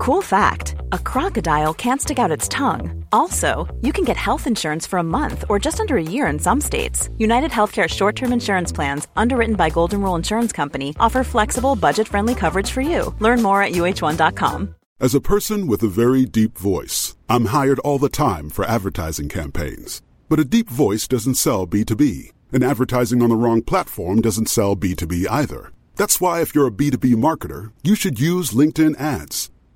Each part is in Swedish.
Cool fact a crocodile can't stick out its tongue. Also, you can get health insurance for a month or just under a year in some states. United Healthcare short term insurance plans, underwritten by Golden Rule Insurance Company, offer flexible, budget friendly coverage for you. Learn more at uh1.com. As a person with a very deep voice, I'm hired all the time for advertising campaigns. But a deep voice doesn't sell B2B, and advertising on the wrong platform doesn't sell B2B either. That's why, if you're a B2B marketer, you should use LinkedIn ads.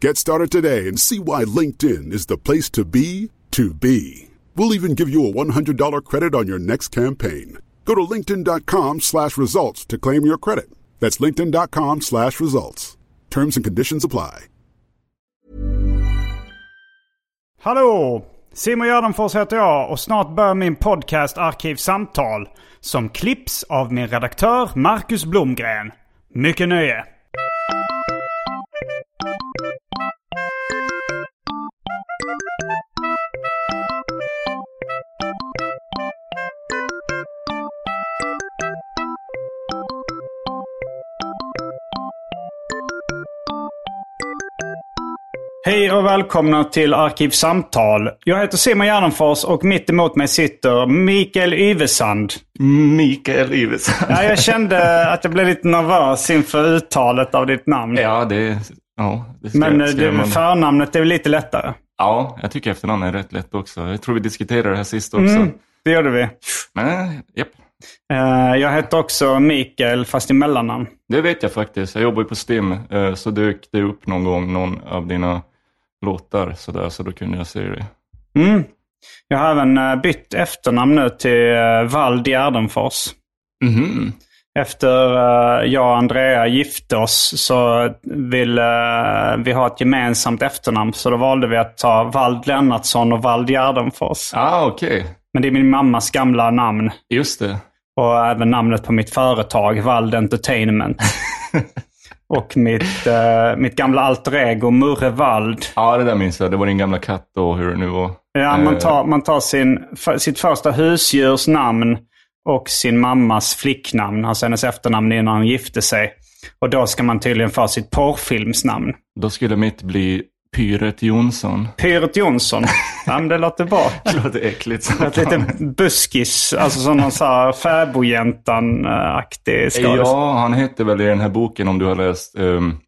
Get started today and see why LinkedIn is the place to be to be. We'll even give you a $100 credit on your next campaign. Go to linkedin.com slash results to claim your credit. That's linkedin.com slash results. Terms and conditions apply. Hallå! Simon Gärdenfors heter jag och snart börjar min podcast Arkivsamtal. Som klipps av min redaktör Marcus Blomgren. Mycket nöje! Hej och välkomna till Arkivsamtal. Jag heter Simon Gärdenfors och mitt emot mig sitter Mikael Yvesand. Mikael Yvesand. Ja, jag kände att jag blev lite nervös inför uttalet av ditt namn. Ja, det, ja, det ska, Men ska det, man... förnamnet är väl lite lättare? Ja, jag tycker efternamnet är rätt lätt också. Jag tror vi diskuterade det här sist också. Mm, det gjorde vi. Men, japp. Eh, Jag heter också Mikael, fast i mellannamn. Det vet jag faktiskt. Jag jobbar ju på STIM, eh, så dök det upp någon gång någon av dina låtar sådär, så då kunde jag se det. Mm. Jag har även eh, bytt efternamn nu till eh, Vald Gärdenfors. Mhm. Efter eh, jag och Andrea gifte oss så ville vi ha ett gemensamt efternamn. Så då valde vi att ta Vald Lennartsson och Vald Gärdenfors. Ah, okej. Men det är min mammas gamla namn. Just det. Och även namnet på mitt företag, Vald Entertainment. och mitt, eh, mitt gamla alter ego, Murre Vald. Ja, det där minns jag. Det var din gamla katt och hur det nu var. Ja, man Eh, tar, man tar sin, sitt första husdjurs namn och sin mammas flicknamn, alltså hennes efternamn innan hon gifte sig. Och då ska man tydligen få sitt porrfilmsnamn. Då skulle mitt bli Pyret Jonsson. Pyret Jonsson. ja, men det låter bra. Det låter äckligt. Ett lite buskis, alltså som någon så här fäbodjäntan-aktig skådespelare. Ja, han hette väl i den här boken, om du har läst, um,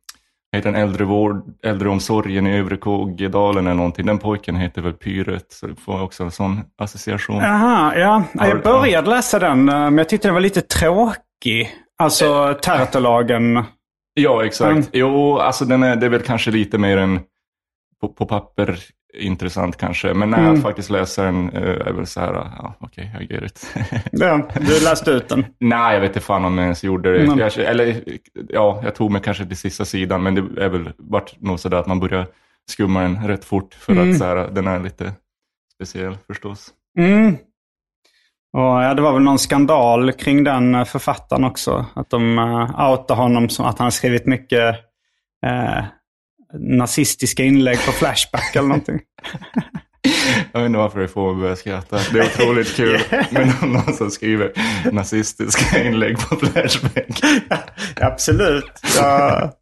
heter den äldrevård, äldreomsorgen i Övre Kågedalen eller någonting. Den pojken heter väl Pyret, så du får också en sån association. Jaha, ja. Jag började läsa den, eh, men jag tyckte den var lite tråkig. Alltså Tertelagen. Ja, exakt. Mm. Jo, alltså den är, det är väl kanske lite mer än på, på papper intressant kanske. Men när Mm. jag faktiskt läser den eh, är väl så här, ja okej, I get it. Ja, du läste ut den. Nej, jag vet inte fan om jag ens gjorde det. Mm. Jag, eller ja, jag tog mig kanske till sista sidan, men det är väl vart nog sådär att man börjar skumma den rätt fort för Mm. att så här, den är lite speciell förstås. Mm. Och, ja, det var väl någon skandal kring den eh, författaren också. Att de uh, outade honom som att han skrivit mycket eh, nazistiska inlägg på Flashback eller någonting. Jag vet inte varför det får mig att börja skratta. Det är otroligt kul med någon, som skriver nazistiska inlägg på Flashback. Absolut. Ja,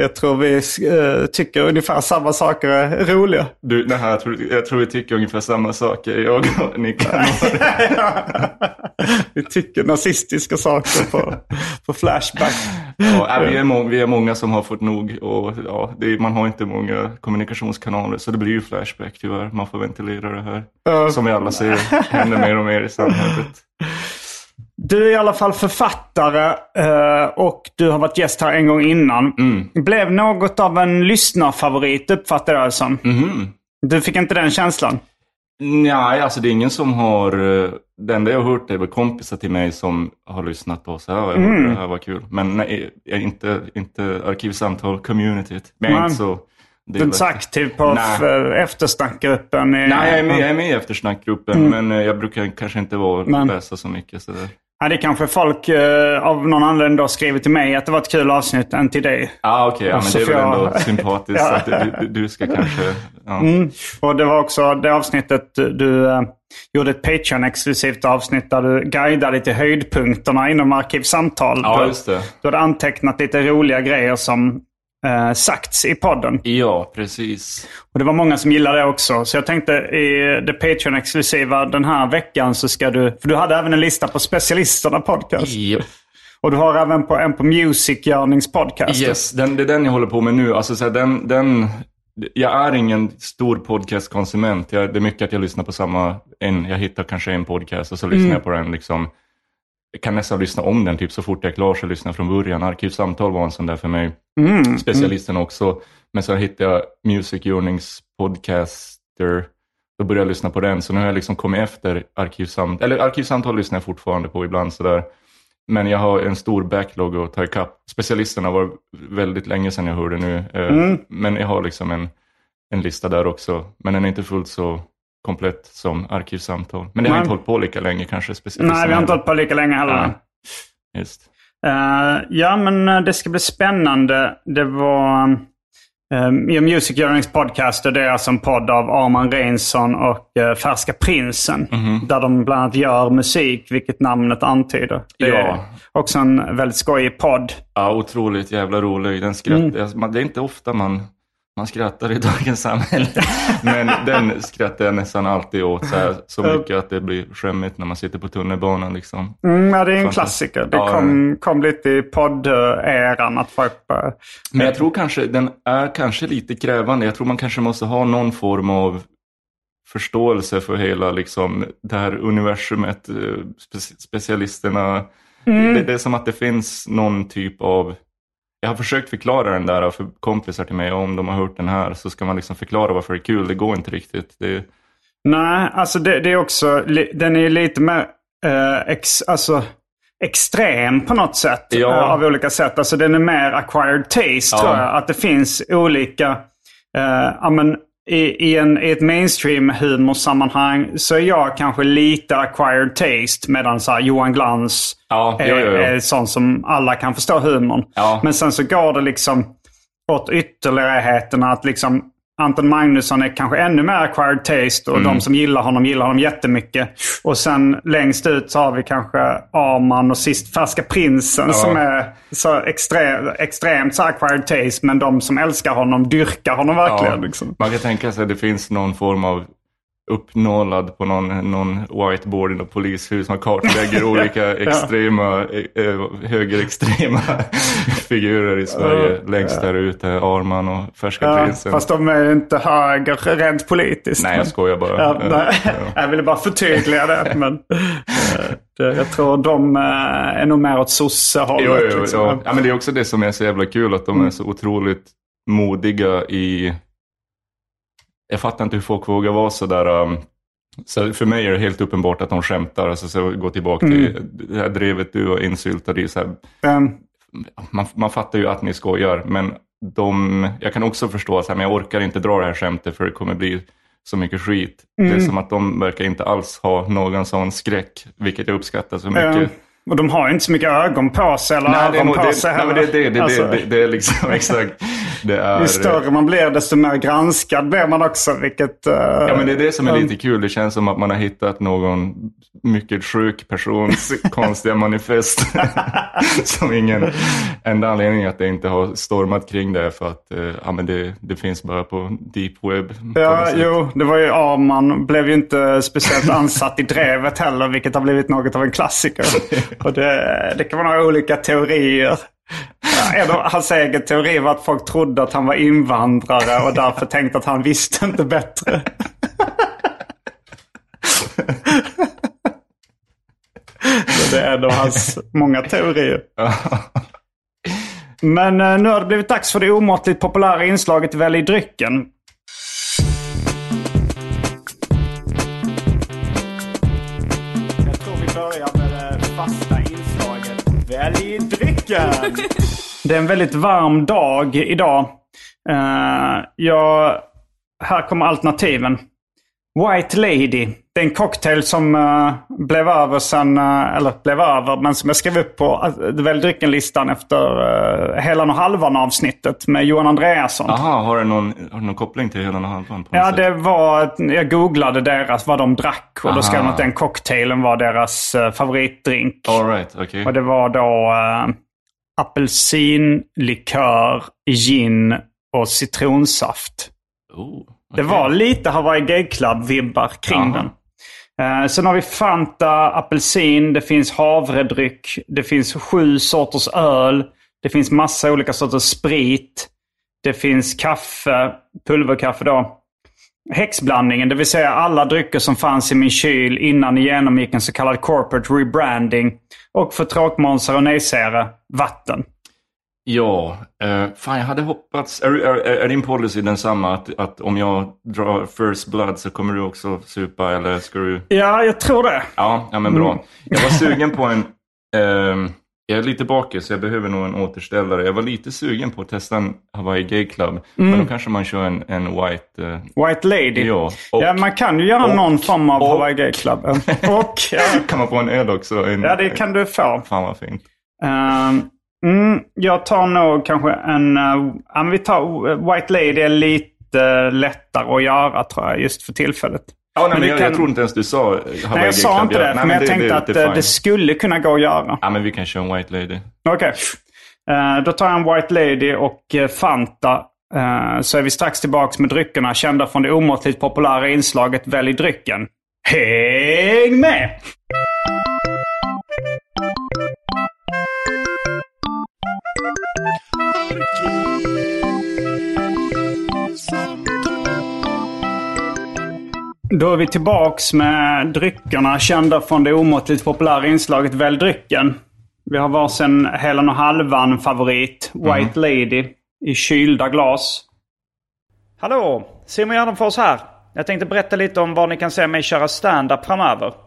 jag tror vi eh, tycker ungefär samma saker är roliga. Du, här, jag, tror, jag tror vi tycker ungefär samma saker, jag och Nikan. vi tycker nazistiska saker på, på Flashback. Ja, äh, vi, är må, vi är många som har fått nog och ja, är, man har inte många kommunikationskanaler så det blir ju Flashback tyvärr. Man får ventilera det här. Som vi alla ser händer mer och mer i samhället. Du är i alla fall författare eh, och du har varit gäst här en gång innan. Blev något av en lyssnarfavorit uppfattar jag det som. Mhm. Du fick inte den känslan? Nej, alltså det är ingen som har... eh, Det enda jag har hört är väl kompisar till mig som har lyssnat på så här. Jag hörde det här var kul. Men nej, jag inte, inte arkivsamtal-communityt. Men jag är inte så Du är inte så aktiv på Nej. eftersnackgruppen? I, Nej, jag är med, jag är med i eftersnackgruppen, men eh, jag brukar kanske inte vara Mm. Läsa så mycket. Sådär. Ja, det kanske folk eh, av någon anledning då skriver till mig att det var ett kul avsnitt än till dig. Ah, Okej, ja, men så det är väl jag- ändå sympatiskt Ja. att du, du, ska kanske... Ja. Mm. Och det var också det avsnittet du eh, gjorde ett Patreon-exklusivt avsnitt där du guidade till höjdpunkterna inom Arkivsamtal. Ja, du, just det. du hade antecknat lite roliga grejer som eh, sagts i podden. Ja, precis. Och det var många som gillade det också. Så jag tänkte i det Patreon-exklusiva den här veckan så ska du... För du hade även en lista på specialisterna podcast. Yep. Och du har även på, en på Music podcast. Yes, den, det är den jag håller på med nu. Alltså, så här, den, den, jag är ingen stor podcastkonsument. Jag, det är mycket att jag lyssnar på samma, en, jag hittar kanske en podcast och så lyssnar jag på den. Liksom, kan nästan lyssna om den typ så fort jag är klar så lyssnar jag från början. Arkivsamtal var en sån där för mig. Mm. Specialisten också. Men så hittade jag Music Yearnings podcaster. Då började jag lyssna på den. Så nu har jag liksom kommit efter Arkivsamtal. Eller Arkivsamtal lyssnar jag fortfarande på ibland sådär. Men jag har en stor backlog att ta ikapp. Specialisterna var väldigt länge sedan jag hörde nu. eh, Men jag har liksom en, en lista där också. Men den är inte fullt så komplett som Arkivsamtal. Men det har Nej. inte hållit på lika länge kanske. Specialisterna. Nej, vi har inte hållit på lika länge heller. Ja. Just. Eh, ja, men eh, det ska bli spännande. Det var... Um, I Music Yearnings podcaster, det är alltså en podd av Arman Reinsson och eh, Färska Prinsen. Mhm. Där de bland annat gör musik, vilket namnet antyder. Det är Ja. också en väldigt skojig podd. Ja, otroligt jävla rolig. Den skratt, Mm. alltså, Det är inte ofta man, man skrattar i dagens samhälle. Men den skrattar jag nästan alltid åt så, här, så mycket att det blir skämmigt när man sitter på tunnelbanan. Liksom. Mm, ja, det är en klassiker. Det kom, kom lite i podd-eran att folk bara... Men jag tror kanske den är kanske lite krävande. Jag tror man kanske måste ha någon form av förståelse för hela liksom, det här universumet, eh, spe- specialisterna. Mm. Det, det är som att det finns någon typ av jag har försökt förklara den där för kompisar till mig. Om de har hört den här så ska man liksom förklara varför det är kul. Det går inte riktigt. Det, Nej, alltså det, det är också... Den är lite mer eh, ex, alltså, extrem på något sätt. Ja. eh, av olika sätt. Alltså den är mer acquired taste Ja. tror jag. Att det finns olika... eh, ja, men, i, i, en, I ett mainstream humorsammanhang så är jag kanske lite acquired taste. Medan så Johan Glans Ja, är, jo, jo. är sån som alla kan förstå humorn. Ja. Men sen så går det liksom åt ytterligheterna att liksom Anton Magnusson är kanske ännu mer acquired taste och Mm. de som gillar honom gillar honom jättemycket. Och sen längst ut så har vi kanske Arman och sist Färska Prinsen som är så extre, extremt så acquired taste. Men de som älskar honom dyrkar honom verkligen. Ja, Liksom. Man kan tänka sig att det finns någon form av uppnålad på någon, någon whiteboard i något polishus. Man kartlägger olika extrema, eh, eh, högerextrema figurer i Sverige. Längst där ute, Arman och Färska Ja, prinsen. fast de är inte höger rent politiskt. Nej, men- jag skojar bara. Ja, ja. jag ville bara förtydliga det. Men, eh, jag tror de är nog mer åt sossehållet. Liksom. Ja, men det är också det som är så jävla kul, att de är så otroligt modiga i... Jag fattar inte hur folk vågar vara så där... Um... Så för mig är det helt uppenbart att de skämtar. Alltså, så gå tillbaka Mm. till det här drevet du var insyltad i. Så här, Men, man, man fattar ju att ni skojar, men de, jag kan också förstå att jag orkar inte dra det här skämtet för det kommer bli så mycket skit. Det Mm. är som att de verkar inte alls ha någon sån skräck, vilket jag uppskattar så mycket. Och de har ju inte så mycket ögon på sig eller Nej, det öron nog, på det, sig nej, men det, det, det, Alltså, det, det, det är liksom exakt. Det är, Ju större man blir desto mer granskad blir man också. Vilket, eh, Ja, men det är det som är lite kul. Det känns som att man har hittat någon mycket sjuk persons konstiga manifest. som ingen enda anledning att det inte har stormat kring det för att eh, ja, men det, det finns bara på deep web. Ja, jo, det var ju Arman. Blev ju inte speciellt ansatt i drevet heller, vilket har blivit något av en klassiker. Och det, det kan vara några olika teorier. En av hans egen teori var att folk trodde att han var invandrare och därför tänkte att han visste inte bättre. Så det är en av hans många teorier. Men eh, nu har det blivit dags för det omåttligt populära inslaget Välj drycken. Välj drycken. Det är en väldigt varm dag idag. Eh, uh, ja, här kommer alternativen. White Lady. Det är en cocktail som uh, blev över sen, uh, eller blev över, men som jag skrev upp på uh, väl dryckenlistan efter uh, Helan och halvan avsnittet med Johan Andreasson. Jaha, har du någon, har du någon koppling till Helan och halvan? Ja, sätt? det var, jag googlade deras, vad de drack och Aha. då skrev de att den cocktailen var deras uh, favoritdrink. All right, okej. Och det var då uh, apelsinlikör, gin och citronsaft. Oh, Det var lite Hawaii Gay Club-vibbar kring Jaha. den. Eh, sen har vi Fanta, apelsin, det finns havredryck, det finns sju sorters öl, det finns massa olika sorters sprit, det finns kaffe, pulverkaffe då. Häxblandningen, det vill säga alla drycker som fanns i min kyl innan ni genomgick en så kallad corporate rebranding. Och för tråkmånsar och nejsägare, vatten. Ja, eh, fan jag hade hoppats. Är, är, är din policy densamma? Att, att om jag drar first blood så kommer du också supa eller ska du? Ja, jag tror det. Ja, ja men bra. Jag var sugen på en... ehm, jag är lite bakis så jag behöver nog en återställare. Jag var lite sugen på att testa en Hawaii Gay Club. Men då kanske man kör en, en white... eh, White Lady. ja, och ja, man kan ju göra och- någon form av och- Hawaii Gay Club. och, ja, kan man få en öl också. En, ja, det kan du få. Fan vad fint. Ehm, mm, jag tar nog kanske en... Uh, vi tar uh, White Lady är lite lättare att göra tror jag just för tillfället. Ja, nej, Men jag, kan- jag tror inte ens du sa Hawaii Nej, jag sa inte det, nej, men jag tänkte det, att det, eh, fine. det skulle kunna gå att göra. Ja, men vi kan köra en white lady. Okej. Eh, då tar jag en White Lady och eh, Fanta. Eh, så är vi strax tillbaka med dryckerna kända från det omåttligt populära inslaget Välj drycken. Häng med! Då är vi tillbaks med dryckerna kända från det omåttligt populära inslaget Välj drycken. Vi har varsin Helan och halvan favorit, White Lady, i kylda glas. Hallå! Simon Gärdenfors här. Jag tänkte berätta lite om var ni kan se mig köra stand-up framöver.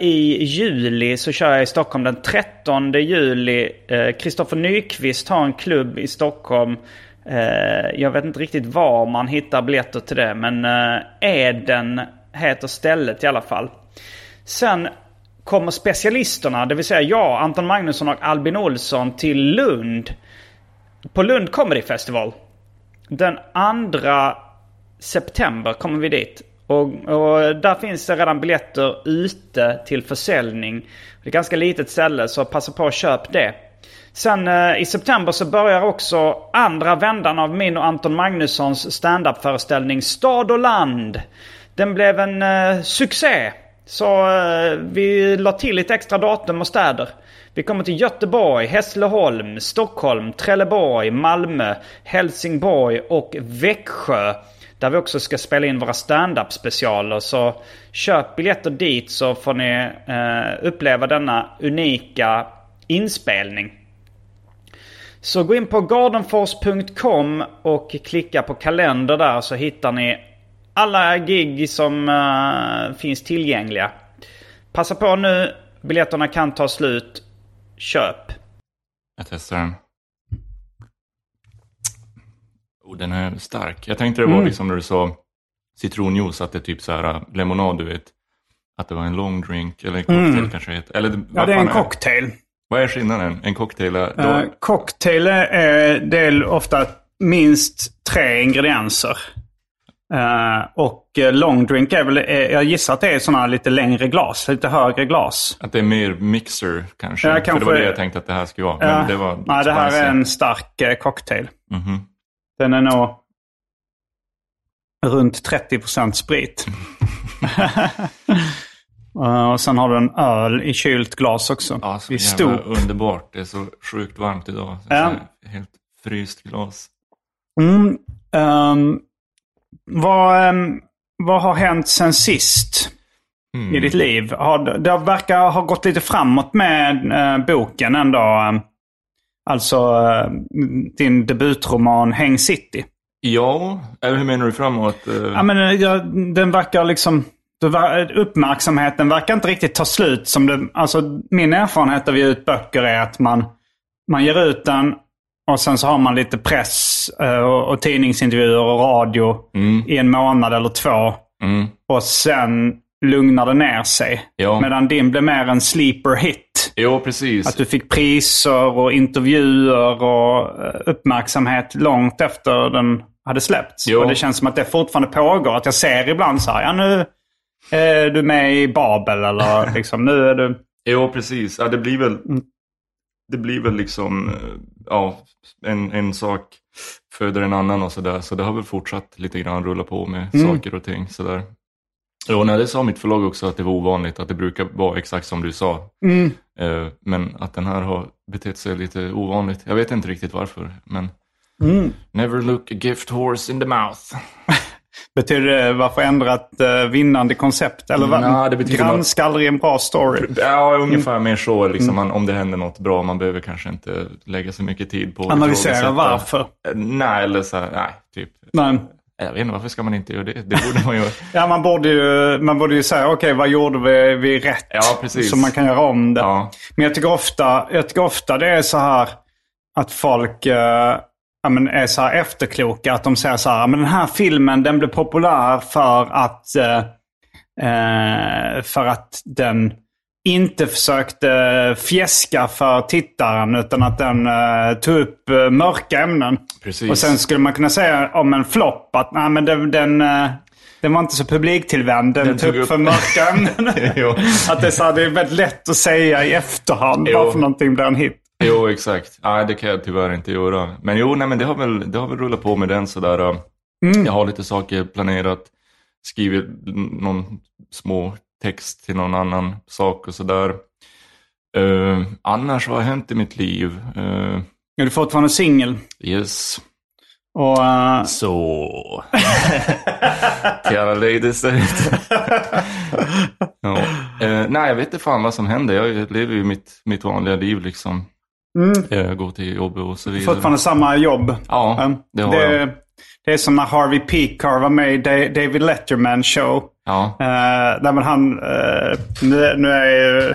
I juli så kör jag i Stockholm den 13 juli. Eh, Kristoffer Nyqvist har en klubb i Stockholm. Eh, jag vet inte riktigt var man hittar biljetter till det. Men eh, Eden heter stället i alla fall. Sen kommer specialisterna, det vill säga jag, Anton Magnusson och Albin Olsson till Lund. På Lund Comedy Festival. Den 2 september kommer vi dit. Och, och där finns det redan biljetter ute till försäljning. Det är ett ganska litet ställe så passa på att köp det. Sen eh, i september så börjar också andra vändan av min och Anton Magnussons standup-föreställning Stad och land. Den blev en eh, succé. Så eh, vi la till lite extra datum och städer. Vi kommer till Göteborg, Hässleholm, Stockholm, Trelleborg, Malmö, Helsingborg och Växjö. Där vi också ska spela in våra stand-up specialer. Så köp biljetter dit så får ni eh, uppleva denna unika inspelning. Så gå in på gardenfors.com och klicka på kalender där så hittar ni alla gig som eh, finns tillgängliga. Passa på nu, biljetterna kan ta slut. Köp! Jag testar den. Oh, den är stark. Jag tänkte det var Mm. liksom när du sa citronjuice, att det är typ så här äh, lemonad, du vet. Att det var en long drink, eller en cocktail kanske det heter. Eller, Ja, det är en fan cocktail. Vad är skillnaden? En cocktail är... Då, Eh, cocktail är, det är ofta minst tre ingredienser. Eh, och eh, long drink är väl, jag gissar att det är sådana lite längre glas, lite högre glas. Att det är mer mixer kanske. Ja, För kanske- det var det jag tänkte att det här skulle vara. Men det var Nej, det här är en stark cocktail. Mhm. Den är nog runt 30% sprit. Eh, och sen har du en öl i kylt glas också. Ja, så I jävla stop. underbart. Det är så sjukt varmt idag. Så Ja. Helt fryst glas. Mm, ehm, vad, ehm, vad har hänt sen sist Mm. i ditt liv? Har, det verkar ha gått lite framåt med eh, boken ändå. Alltså eh, din debutroman Häng City. Ja, eller hur menar du framåt? Eh, Ja, men, eh, ja, den verkar liksom... Uppmärksamheten verkar inte riktigt ta slut. Som det, alltså, min erfarenhet av att ge ut böcker är att man, man ger ut den Och sen så har man lite press och, och tidningsintervjuer och radio i en månad eller två. Mm. Och sen lugnar det ner sig. Ja. Medan din blev mer en sleeper hit. Jo, precis. Att du fick priser och intervjuer och eh, uppmärksamhet långt efter den hade släppts. Jo. Och det känns som att det fortfarande pågår. Att jag ser ibland så här, ja nu är du med i Babel eller liksom nu är du... Jo, precis. Ja, det blir väl, Mm. det blir väl liksom, eh, ja, en, en sak föder en annan och sådär. Så det har väl fortsatt lite grann rulla på med Mm. saker och ting sådär. Jo, nej, det sa mitt förlag också att det var ovanligt, att det brukar vara exakt som du sa. Mm. Eh, Men att den här har betett sig lite ovanligt. Jag vet inte riktigt varför, men Mm. never look a gift horse in the mouth. Betyder det varför ändra ett eh, vinnande koncept? Eller vad? Det betyder Granska aldrig en bra story. Ja, ungefär Mm. mer så. Liksom, man, om det händer något bra, man behöver kanske inte lägga så mycket tid på att Analysera varför. Eh, Nej, eller så här, nej, typ. Nej. Jag vet inte, varför ska man inte göra det? Det borde man göra. Ja, man borde ju, man borde ju säga okej, vad gjorde vi, vi rätt? Ja, precis. Så man kan göra om det. Ja. Men jag tycker ofta, jag tycker ofta det är så här att folk eh, ja, men är så här efterkloka. Att de säger så här, men den här filmen den blev populär för att, eh, eh, för att den inte försökte fjäska för tittaren utan att den eh, tog upp eh, mörka ämnen. Precis. Och sen skulle man kunna säga om en flopp att nej, men den, den, eh, den var inte så publiktillvänd. Den, Den tog tog upp för mörka ämnen. Att det, är så här, det är väldigt lätt att säga i efterhand Jo. varför någonting blir en hit. Jo, exakt. Nej, det kan jag tyvärr inte göra. Men jo, nej, men det har väl, det har väl rullat på med den sådär. uh, Mm. Jag har lite saker planerat, skrivit någon små text till någon annan sak och sådär. Uh, annars, vad har hänt i mitt liv? Uh, Är du fortfarande singel? yes. Och, eh, Så. Till alla ladies där ute. ja. Eh, nej, jag vet inte fan vad som händer. Jag lever ju mitt, mitt vanliga liv liksom. Jag går till jobbet och så vidare. Mm. fortfarande samma jobb? Ja, det har det, jag. det är som när Harvey Pekar var med i Da- David Letterman show. Ja, Uh, där men han, eh, nu, nu är jag ju,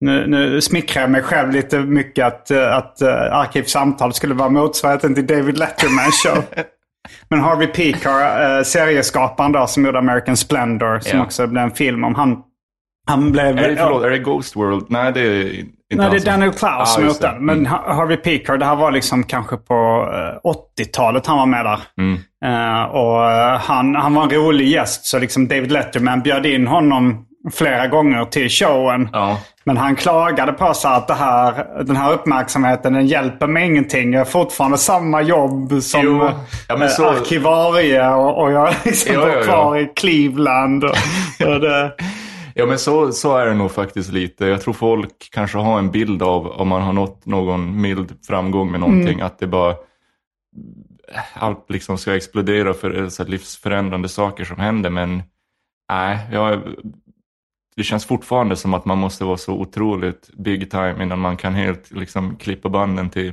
nu, nu smickrar jag mig själv lite mycket att, eh, att uh, Arkivsamtal skulle vara motsvarigheten till David Letterman show. Men Harvey Pekar, uh, serieskaparen då som gjorde American Splendor, som Ja. också blev en film om, han, han blev... är det, förlåt, är det Ghost World? Nej, det är Nej, det är Daniel Klaus Ja, som har gjort den. Men Mm. Ha- Harvey Pekar, det här var liksom kanske på eh, 80-talet han var med där. Mm. Eh, och eh, han, han var en rolig gäst, så liksom David Letterman bjöd in honom flera gånger till showen. Ja. Men han klagade på så att det här, den här uppmärksamheten den hjälper mig ingenting. Jag har fortfarande samma jobb som Jo. eh, Ja, så- arkivarie och, och jag liksom Ja, bor ja, ja. kvar i Cleveland. Och, och det, Ja, men så, så är det nog faktiskt lite. Jag tror folk kanske har en bild av om man har nått någon mild framgång med någonting, Mm. att det bara allt liksom ska explodera för så livsförändrande saker som händer. Men nej, jag, det känns fortfarande som att man måste vara så otroligt big time innan man kan helt liksom klippa banden till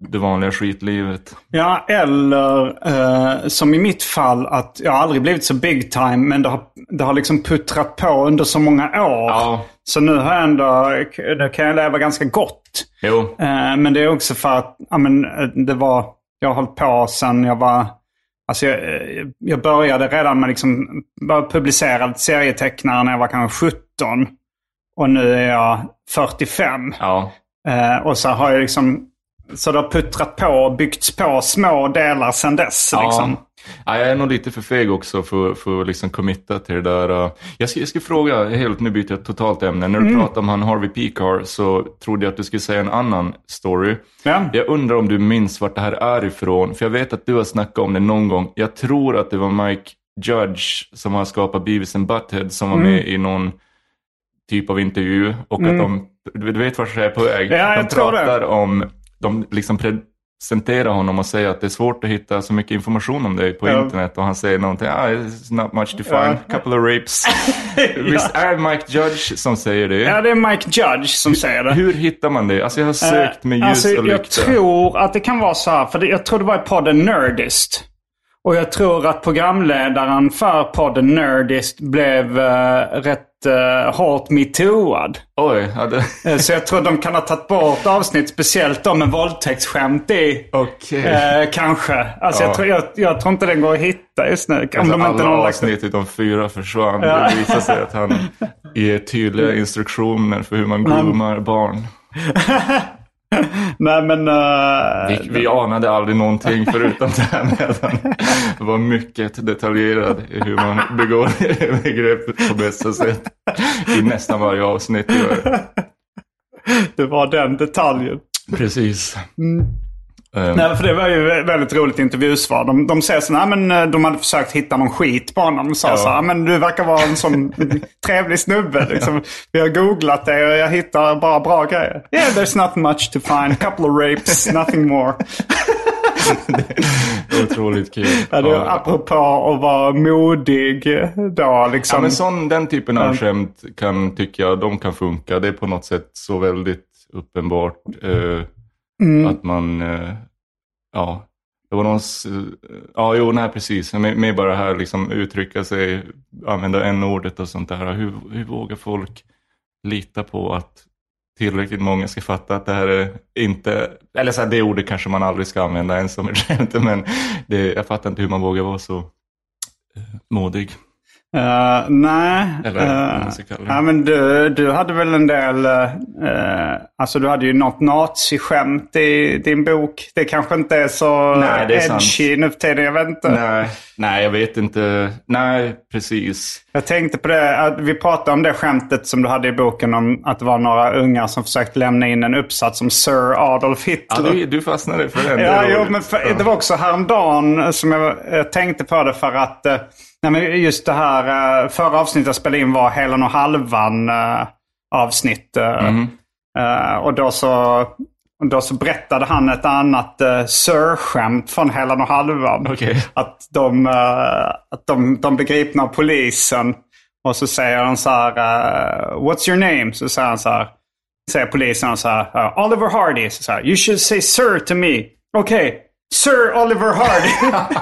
det vanliga skitlivet. Ja, eller eh, som i mitt fall att jag har aldrig blivit så big time men det har, det har liksom puttrat på under så många år. Ja. Så nu har jag ändå, då kan jag leva ganska gott. Jo, Eh, men det är också för att ja, men, eh, det var, jag har hållit på sedan jag var, alltså jag, eh, jag började redan med liksom, började publicera serietecknare när jag var kanske 17. Och nu är jag 45. ja. Eh, och så har jag liksom, så det har puttrat på och byggts på små delar sedan dess. Liksom. Ja, jag är nog lite för feg också för, för att liksom committa till det där. Jag ska, jag ska fråga, helt nu byter jag totalt ämne. När du Mm. pratade om han Harvey Pekar så trodde jag att du skulle säga en annan story. Ja. Jag undrar om du minns vart det här är ifrån. För jag vet att du har snackat om det någon gång. Jag tror att det var Mike Judge som har skapat Beavis and Butthead som var Mm. med i någon typ av intervju. Och att de, du vet vart jag är på väg. Ja, de tror det. pratar om, de liksom presenterar honom och säger att det är svårt att hitta så mycket information om dig på Ja. internet. Och han säger någonting, ah, it's not much to find, Ja. couple of rapes. Visst är det Mike Judge som säger det? ja, det är Mike Judge som säger det. Hur hittar man det? Alltså jag har sökt med ljus Alltså, och jag lykta. tror att det kan vara så här, för det, jag tror det var i podden Nerdist. Och jag tror att programledaren för podden Nerdist blev eh, rätt uh, hårt metooad. Oj, ja, det... Eh, Så jag tror de kan ha tagit bort avsnitt, speciellt de med våldtäktsskämt i. Okej. Eh, kanske. Alltså Ja. jag, tror, jag, jag tror inte den går att hitta just nu. Om Alltså, de inte alla någon lagt- avsnitt utom fyra försvann. Ja. Det visar sig att han ger tydliga instruktioner för hur man groomar barn. Nej men... eh, Vi, vi anade aldrig någonting förutom det här med att han var mycket detaljerad i hur man begår övergrepp på bästa sätt. I nästan varje avsnitt. det var den detaljen. Precis. Eh, Nej, för det var ju väldigt roligt intervjusvar. De, de säger så här, men eh, de hade försökt hitta någon skit på honom. De sa Ja. så här, men du verkar vara en sån trevlig snubbe. Liksom. Vi har googlat det och jag hittar bara bra grejer. Yeah, there's not much to find. Couple of rapes, nothing more. Otroligt kul. Ja, det, Ja. apropå att vara modig då liksom. Ja, men sån, den typen av skämt kan, tycker jag, de kan funka. Det är på något sätt så väldigt uppenbart eh, Mm. att man, eh, ja, det var någon, ja jo, nej precis, med, med bara här liksom uttrycka sig, använda en ordet och sånt där. Hur, hur vågar folk lita på att tillräckligt många ska fatta att det här är inte, eller så här, det ordet kanske man aldrig ska använda ens som ett skämt, men det, jag fattar inte hur man vågar vara så eh, modig. Eh, nej. Eller det. ja, men du, du hade väl en del... Uh, alltså du hade ju något naziskämt i din bok. Det kanske inte är så Nej, det är edgy nu för tiden. Jag vet inte. Nej, nej, jag vet inte. Nej, precis. Jag tänkte på det. Att vi pratade om det skämtet som du hade i boken om att det var några ungar som försökte lämna in en uppsats om Sir Adolf Ja, Hitler. du, du fastnade för den. det Ja, är jo, men för, Ja. det var också häromdagen som jag eh, tänkte på det för att nej, men just det här eh, förra avsnittet jag spelade in var Helan och halvan eh, avsnitt. eh, och då så, då så berättade han ett annat Sir-skämt från Helan och halvan. Okej. Att, de, att de, de blir gripna av polisen. Och så säger han så här, What's your name? Så säger han så här, säger polisen så här, Oliver Hardy. Så, så här, you should say sir to me. Okej, Sir Oliver Hardy.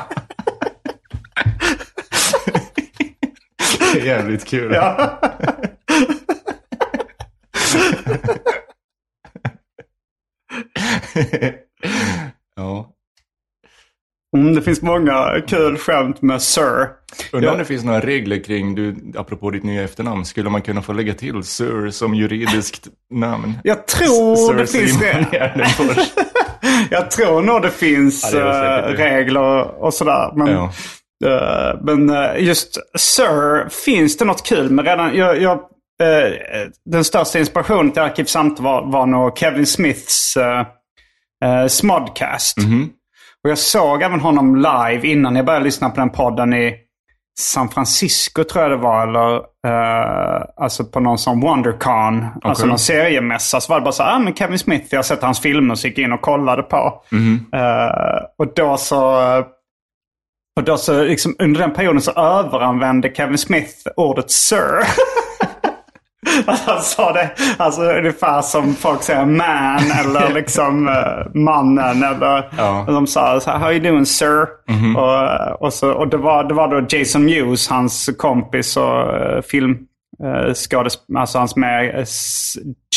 Det är jävligt kul. ja. ja. mm, det finns många kul skämt med Sir. Undrar om det finns några regler kring, du, apropå ditt nya efternamn, skulle man kunna få lägga till Sir som juridiskt namn? Jag tror Sir det finns det. Jag tror nog det finns Ja, det eh, det. regler och sådär. Men, Ja. Eh, men eh, just Sir finns det något kul med redan. Jag, jag, eh, den största inspirationen till Arkivsamtal var, var nog Kevin Smiths uh, Smodcast. Mhm. Och jag såg även honom live innan jag började lyssna på den podden i San Francisco tror jag det var. Eller, alltså på någon sån WonderCon. Alltså någon seriemässa. Så var det bara så här, ah, men Kevin Smith, jag har sett hans filmer så gick jag in och kollade på. Eh, och då så... Och då så liksom, under den perioden så överanvände Kevin Smith ordet Sir. Alltså, Han sa det alltså, ungefär som folk säger man eller liksom eh, mannen. Eller, Ja. de sa så här, how you doing sir? Och, och, så, och det, var, det var då Jason Mewes, hans kompis och uh, film uh, skådespelare, alltså hans med eh,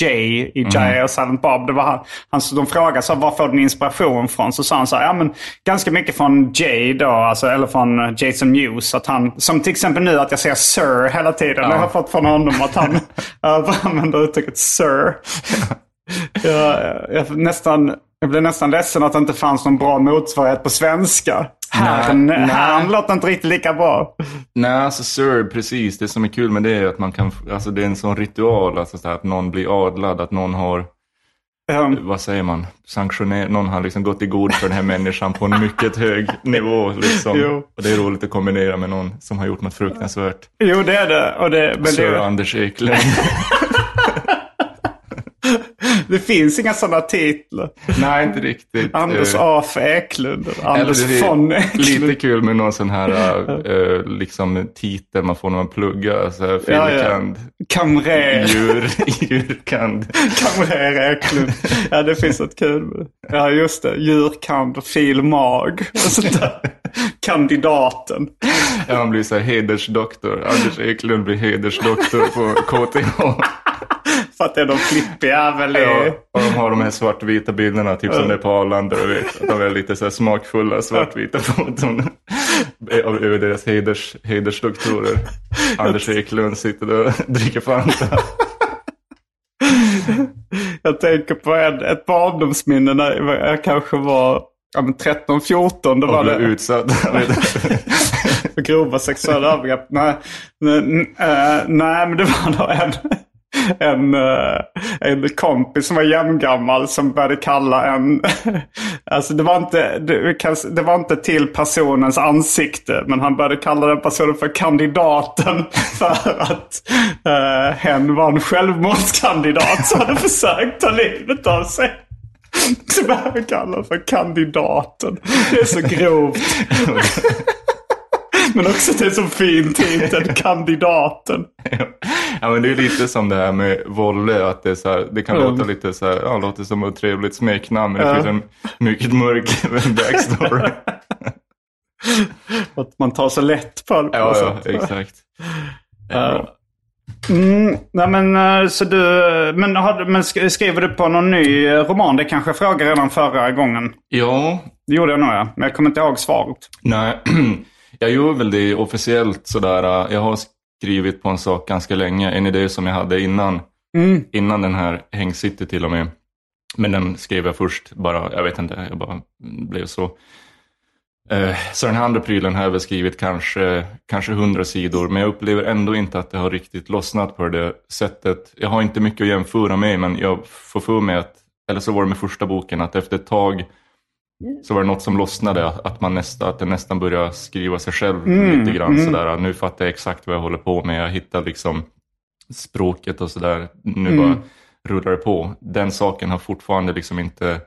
Jay i Jay och Silent Bob. Det var han, han, de frågade så var får du din inspiration från? Så sa han så här, ja men ganska mycket från Jay då, alltså, eller från eh, Jason Mewes. Att han, som till exempel nu att jag säger sir hela tiden. Har jag fått från honom att han överanvänder uttrycket sir. jag, jag, nästan, jag blev nästan ledsen att det inte fanns någon bra motsvarighet på svenska. Herrn låter inte riktigt lika bra. Nej, alltså Sir, precis. Det som är kul med det är att man kan, alltså det är en sån ritual, alltså så här, att någon blir adlad, att någon har, Um, vad säger man, sanktionerat, någon har liksom gått i god för den här människan på en mycket hög nivå. Liksom. Och det är roligt att kombinera med någon som har gjort något fruktansvärt. jo, det är det. Och det men Sir det, Anders Eklund. Det finns inga sådana titlar. Nej, inte riktigt. Anders Eh, A. för Eklund. eller eller Anders är von Eklund. Lite kul med någon sån här eh, liksom titel man får när man pluggar. Så här, Ja, ja. Kamrer. djur, djurkand. Kamrer Eklund. Ja, det finns ett kul. med. Ja, just det. Djurkand, filmag och sånt där. Kandidaten. Ja, man blir så här hedersdoktor. Anders Eklund blir hedersdoktor på KTH. För att det är någon flippig jävel i... Ja, och de har de här svartvita bilderna, typ som det är på Arlanda. Du vet, att de är lite så här smakfulla svartvita foton över deras heders, hedersdoktorer. Anders Eklund sitter och dricker Fanta. Jag tänker på en, ett barndomsminne när jag kanske var ja, men 13-14. Då Och var det utsatt. för grova sexuella övergrepp. Nej, nej, eh, nej, men det var då en, en, eh, en kompis som var jämngammal som började kalla en... Alltså det var, inte, det, var inte till personens ansikte. Men han började kalla den personen för kandidaten. För att uh, hen var en självmordskandidat som hade försökt ta livet av sig. Så började han kalla för kandidaten. Det är så grovt. Men också det är så fin titel, kandidaten. ja, men det är lite som det här med Volle. Att det, är så här, det kan Mm. låta lite så här, ja, låter som ett trevligt smeknamn. Men det Ja. finns en mycket mörk backstory. Att man tar så lätt på det. på ja, ja, exakt. Ja. Mm, nej men eh, så du, men, har, men sk- skriver du på någon ny eh, roman? Det kanske jag frågade redan förra gången. Ja, Det gjorde jag nog ja, men jag kommer inte ihåg svaret. Nej, jag gör väl det officiellt sådär. Jag har skrivit på en sak ganska länge. En idé som jag hade innan, Mm. innan den här Häng City till och med. Men den skrev jag först bara, jag vet inte, jag bara blev så. Eh, Så den här andra prylen har jag väl skrivit kanske, kanske 100 sidor. Men jag upplever ändå inte att det har riktigt lossnat på det sättet. Jag har inte mycket att jämföra med, men jag får för mig att, eller så var det med första boken, att efter ett tag så var det något som lossnade, att, man nästa, att den nästan började skriva sig själv lite grann. Sådär. Nu fattar jag exakt vad jag håller på med. Jag hittar liksom språket och sådär. Nu bara rullar det på. Den saken har fortfarande liksom inte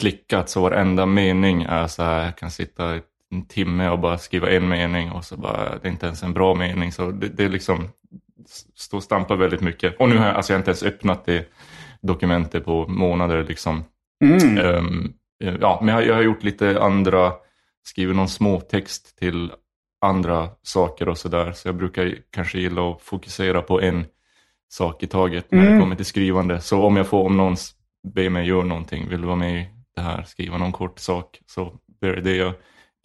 klickat. Så varenda mening är så här, jag kan sitta en timme och bara skriva en mening och så bara, det är inte ens en bra mening. Så det, det liksom, står och stampar väldigt mycket. Och nu har jag, alltså jag har inte ens öppnat det dokumentet på månader liksom. Mm. Ehm, ja, men jag, jag har gjort lite andra, skrivit någon småtext till andra saker och sådär. Så jag brukar kanske gilla att fokusera på en sak i taget när det kommer till skrivande. Så om jag får, om någon ber mig göra någonting, vill du vara med i det här, skriva någon kort sak, så är det det jag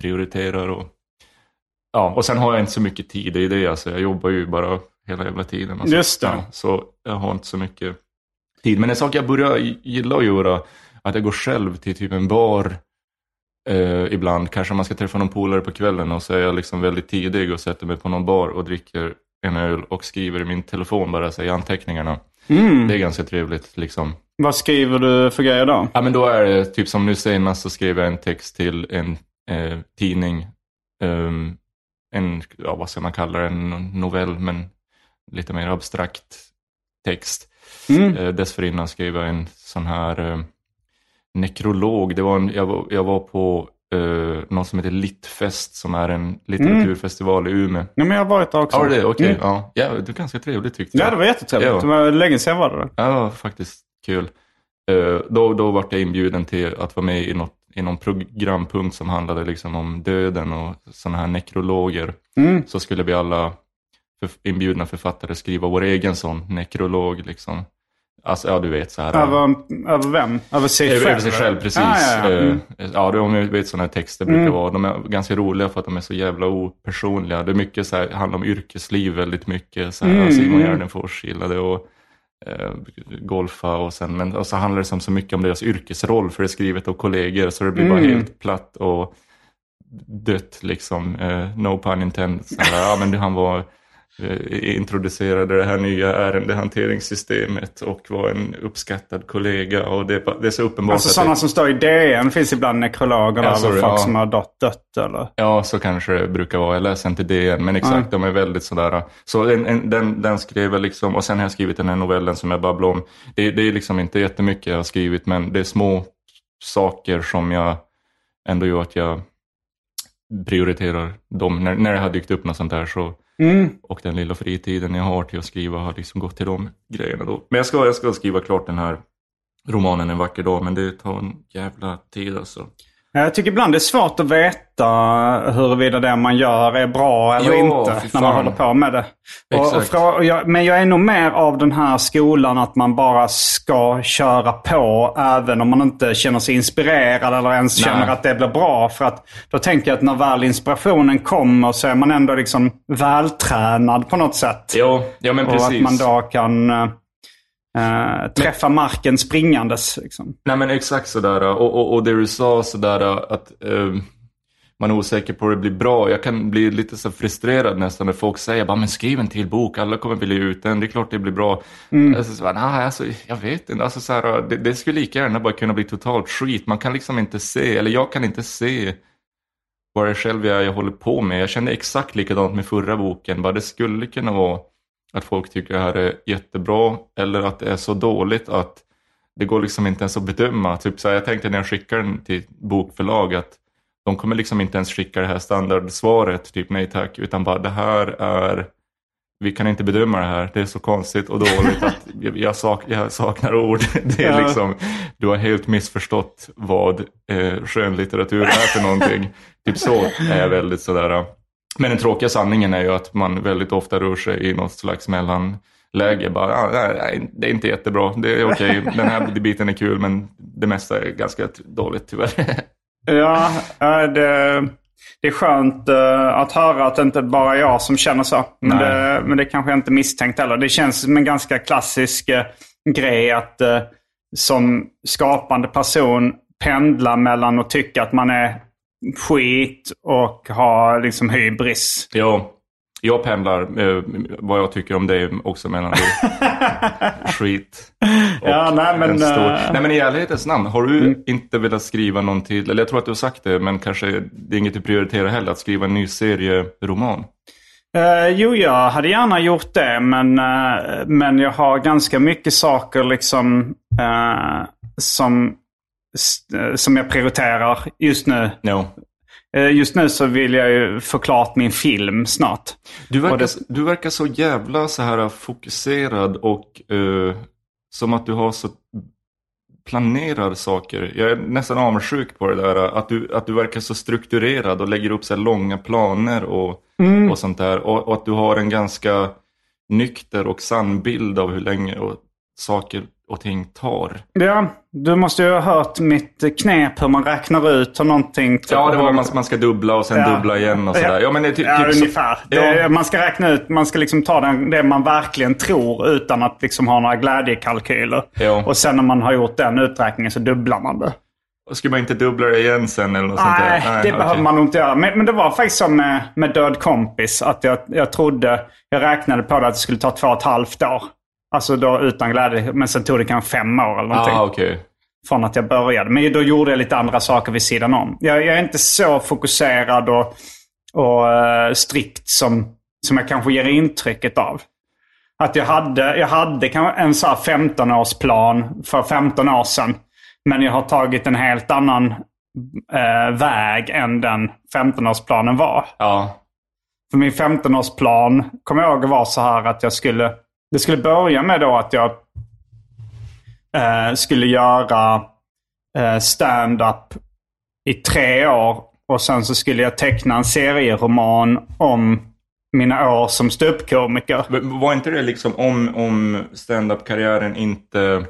prioriterar. Och, ja, och sen har jag inte så mycket tid i det, alltså jag jobbar ju bara hela jävla tiden. Alltså. Just det. Ja, så jag har inte så mycket tid. Men en sak jag börjar gilla att göra, att jag går själv till typ en bar eh, ibland. Kanske man ska träffa någon polare på kvällen och så är jag liksom väldigt tidig och sätter mig på någon bar och dricker en öl och skriver i min telefon bara så i anteckningarna. Mm. Det är ganska trevligt liksom. Vad skriver du för grejer då? Ja men då är det typ som nu senast så skrev jag en text till en eh, tidning. Ehm, en, ja vad ska man kalla det, en novell men lite mer abstrakt text. Mm. Eh, dessförinnan skrev jag en sån här eh, nekrolog. Det var en, jag, var, jag var på eh, något som heter Littfest som är en litteraturfestival i Umeå. Ja, men jag har varit där också. Ja, det okej. Mm. Ja. ja, det var ganska trevligt tyckte jag. Ja, det var jättetrevligt. Ja. Det var länge sedan var där. Ja, det var faktiskt kul. Eh, då, då var jag inbjuden till att vara med i, något, i någon programpunkt som handlade liksom om döden och sådana här nekrologer. Mm. Så skulle vi alla för, inbjudna författare skriva vår egen sån nekrolog. Liksom. Alltså, ja du vet så här. Över, över vem? Över sig Över, själv? över sig själv, precis. Ah, ja, ja. Mm. Eh, ja, det, om ni vet sådana texter brukar vara. De är ganska roliga för att de är så jävla opersonliga. Det är mycket så här, handlar om yrkesliv väldigt mycket. Så här, Mm, Simon mm. Gärdenfors gillade och eh, golfa och sen, men och så handlar det som så mycket om deras yrkesroll för det är skrivet av kollegor så det blir bara Mm. helt platt och dött liksom. Eh, no pun intended. Så här, ja, men han var introducerade det här nya ärendehanteringssystemet och var en uppskattad kollega. Och det, det är så uppenbart Alltså sådana det, som står i DN finns ibland nekrologer Ja, sorry, folk ja. som har dött, eller? Ja, så kanske det brukar vara. Jag läser inte än, men exakt, de är väldigt sådär. Så en, en, den, den skrev jag liksom, och sen har jag skrivit den här novellen som jag babblade om. Det, det är liksom inte jättemycket jag har skrivit, men det är små saker som jag ändå gör att jag prioriterar dem. När, när det har dykt upp något sånt här så, Mm. och den lilla fritiden jag har till att skriva har liksom gått till de grejerna då. Men jag ska, jag ska skriva klart den här romanen en vacker dag, men det tar en jävla tid alltså. Jag tycker ibland det är svårt att veta huruvida det man gör är bra eller Ja, inte när man håller på med det. Och, och frå- och jag, men jag är nog mer av den här skolan att man bara ska köra på även om man inte känner sig inspirerad eller ens Nej. känner att det blir bra. För att då tänker jag att när väl inspirationen kommer så är man ändå liksom vältränad på något sätt. Ja, ja men och precis. att man då kan eh, träffa marken springandes. Liksom. Nej men exakt sådär. Och, och, och det du sa sådär att eh, man är osäker på hur det blir bra. Jag kan bli lite så frustrerad nästan när folk säger bara men skriv en till bok, alla kommer vilja ut den, det är klart det blir bra. Alltså, så, nej, alltså, jag vet inte, alltså, så här, det, det skulle lika gärna bara kunna bli totalt skit. Man kan liksom inte se, eller jag kan inte se vad det själv är jag håller på med. Jag kände exakt likadant med förra boken, bara det skulle kunna vara att folk tycker det här är jättebra eller att det är så dåligt att det går liksom inte ens att bedöma. Typ så här, jag tänkte när jag skickar den till bokförlag att de kommer liksom inte ens skicka det här standardsvaret, typ nej tack, utan bara det här är, vi kan inte bedöma det här, det är så konstigt och dåligt att jag, jag, sak, jag saknar ord. Det är Ja. liksom, du har helt missförstått vad eh, skönlitteratur är för någonting. typ så är jag väldigt sådär. Men den tråkiga sanningen är ju att man väldigt ofta rör sig i något slags mellanläge. Bara, ah, nej, det är inte jättebra, det är okej, den här biten är kul men det mesta är ganska dåligt tyvärr. Ja, det, det är skönt eh, att höra att det inte bara är jag som känner så. Men Nej. det, men det kanske jag inte misstänkt heller. Det känns som en ganska klassisk eh, grej att eh, som skapande person pendla mellan att tycka att man är skit och ha liksom hybris. Ja, jag pendlar eh, vad jag tycker om det också mellan skit och Ja, nej, men, en stor... eh, Nej men i ärlighetens namn, har du inte velat skriva någon till, eller jag tror att du har sagt det, men kanske det är inget du prioriterar heller, att skriva en ny serieroman? Eh, jo, jag hade gärna gjort det, men, eh, men jag har ganska mycket saker liksom eh, som, som jag prioriterar just nu. No. Eh, just nu så vill jag ju få klart min film snart. Du verkar, det- du verkar så jävla så här fokuserad och eh, som att du har så planerar saker. Jag är nästan avundsjuk på det där. Att du, att du verkar så strukturerad och lägger upp så här långa planer och, och sånt där. Och, och att du har en ganska nykter och sann bild av hur länge och saker och ting tar. Ja, du måste ju ha hört mitt knep hur man räknar ut hur någonting... Ja, det var man, man ska dubbla och sen Ja. dubbla igen och sådär. Ja, men det är ty- Ja, typ så- ungefär. Ja. Det, man ska räkna ut, man ska liksom ta den, det man verkligen tror utan att liksom ha några glädjekalkyler. Ja. Och sen när man har gjort den uträkningen så dubblar man det. Ska man inte dubbla det igen sen eller något sånt där? Nej, det okej. behöver man nog inte göra. Men, men det var faktiskt som med, med Död kompis. Att jag, jag trodde, jag räknade på det att det skulle ta två och ett halvt år. Alltså då utan glädje. Men sen tog det kanske fem år eller någonting. Ah, okej. Från att jag började. Men då gjorde jag lite andra saker vid sidan om. Jag, jag är inte så fokuserad och, och eh, strikt som, som jag kanske ger intrycket av. Att jag hade, jag hade en så här 15-årsplan för 15 år sedan. Men jag har tagit en helt annan eh, väg än den 15-årsplanen var. Ja. För min 15-årsplan kommer jag ihåg var så här att jag skulle... Det skulle börja med då att jag eh, skulle göra eh, stand-up i tre år. Och sen så skulle jag teckna en serieroman om mina år som ståuppkomiker. Var inte det liksom om, om stand-up-karriären inte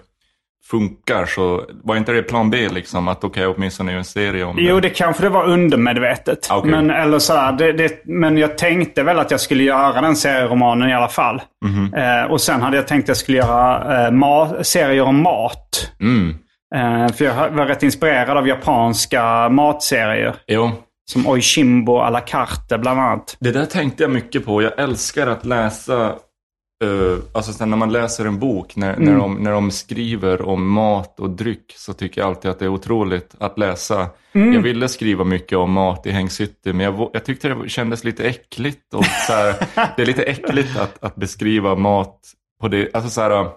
funkar så var inte det plan B liksom? Att okej, åtminstone göra en serie om Jo, det? kanske det var undermedvetet. Ah, okej. Men, eller så här, det, det, men jag tänkte väl att jag skulle göra den serieromanen i alla fall. Mhm. Eh, och sen hade jag tänkt att jag skulle göra eh, ma- serier om mat. Mm. Eh, för jag var rätt inspirerad av japanska matserier. Jo. Som Oishimbo à la carte bland annat. Det där tänkte jag mycket på. Jag älskar att läsa Uh, alltså sen när man läser en bok, när, mm. när, de, när de skriver om mat och dryck så tycker jag alltid att det är otroligt att läsa. Mm. Jag ville skriva mycket om mat i Häng City men jag, jag tyckte det kändes lite äckligt. Och så här, det är lite äckligt att, att beskriva mat på det. Alltså så här,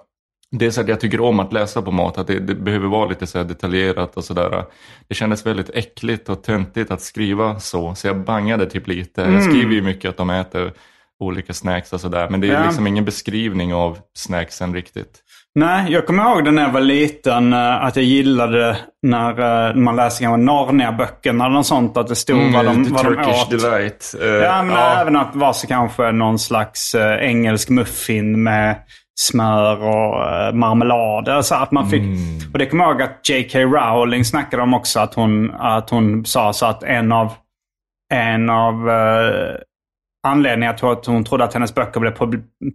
det är så att jag tycker om att läsa på mat, att det, det behöver vara lite så detaljerat och sådär. Det kändes väldigt äckligt och töntigt att skriva så, så jag bangade typ lite. Mm. Jag skriver ju mycket att de äter olika snacks och sådär. Men det är ja. liksom ingen beskrivning av snacksen riktigt. Nej, jag kommer ihåg det när jag var liten eh, att jag gillade när eh, man läste Narnia-böckerna eller något sånt. Att det stod mm, vad de, vad de åt. Delight. Uh, ja, men ja. även att det var så kanske någon slags engelsk muffin med smör och marmelad. Alltså att man fick, mm. Och det kommer jag ihåg att J.K. Rowling snackade om också. Att hon, att hon sa så att en av, en av anledningen till att hon trodde att hennes böcker blev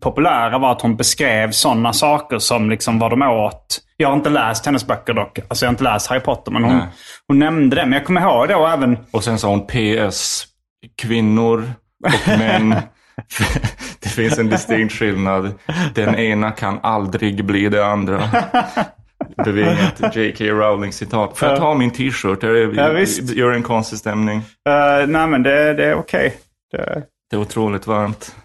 populära var att hon beskrev sådana saker som liksom vad de åt. Jag har inte läst hennes böcker dock. Alltså jag har inte läst Harry Potter. Men hon, hon nämnde det. Men jag kommer ihåg det och även... Och sen sa hon PS. Kvinnor och män. det finns en distinkt skillnad. Den ena kan aldrig bli det andra. Bevingat J.K. Rowling-citat. Får jag ta min t-shirt? Ja, Gör en konstig stämning. Uh, nej men det, det är okej. Okay. Det är otroligt varmt.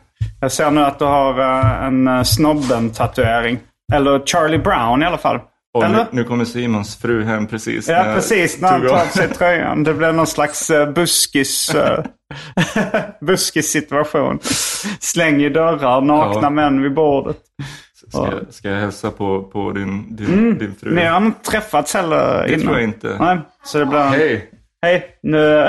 Jag ser nu att du har uh, en uh, snobben-tatuering. Eller Charlie Brown i alla fall. Och nu, nu, kommer Simons fru hem precis. Ja, när precis. När han tar av sig tröjan. Det blev någon slags uh, buskis, buskis situation. Slänger dörrar, nakna ja. män vid bordet. Ska, ska jag hälsa på, på din, din, mm. din fru? Ni har inte träffats heller innan? Det tror jag inte. Nej, så det blir... Hej! Hej! Nu...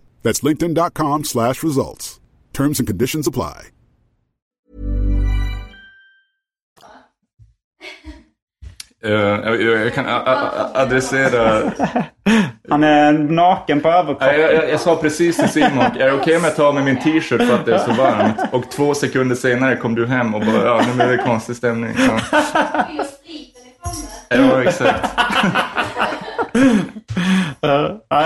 That's linkedin.com slash results. Terms and conditions apply. Uh, jag, jag, kan adressera... Han är naken på överkroppen. Jag, jag, jag, sa precis till Simon, är det okej okay om jag tar med min t-shirt för att det är så varmt? Och två sekunder senare kom du hem och bara, ja nu är det konstig stämning. Ja, ja exakt.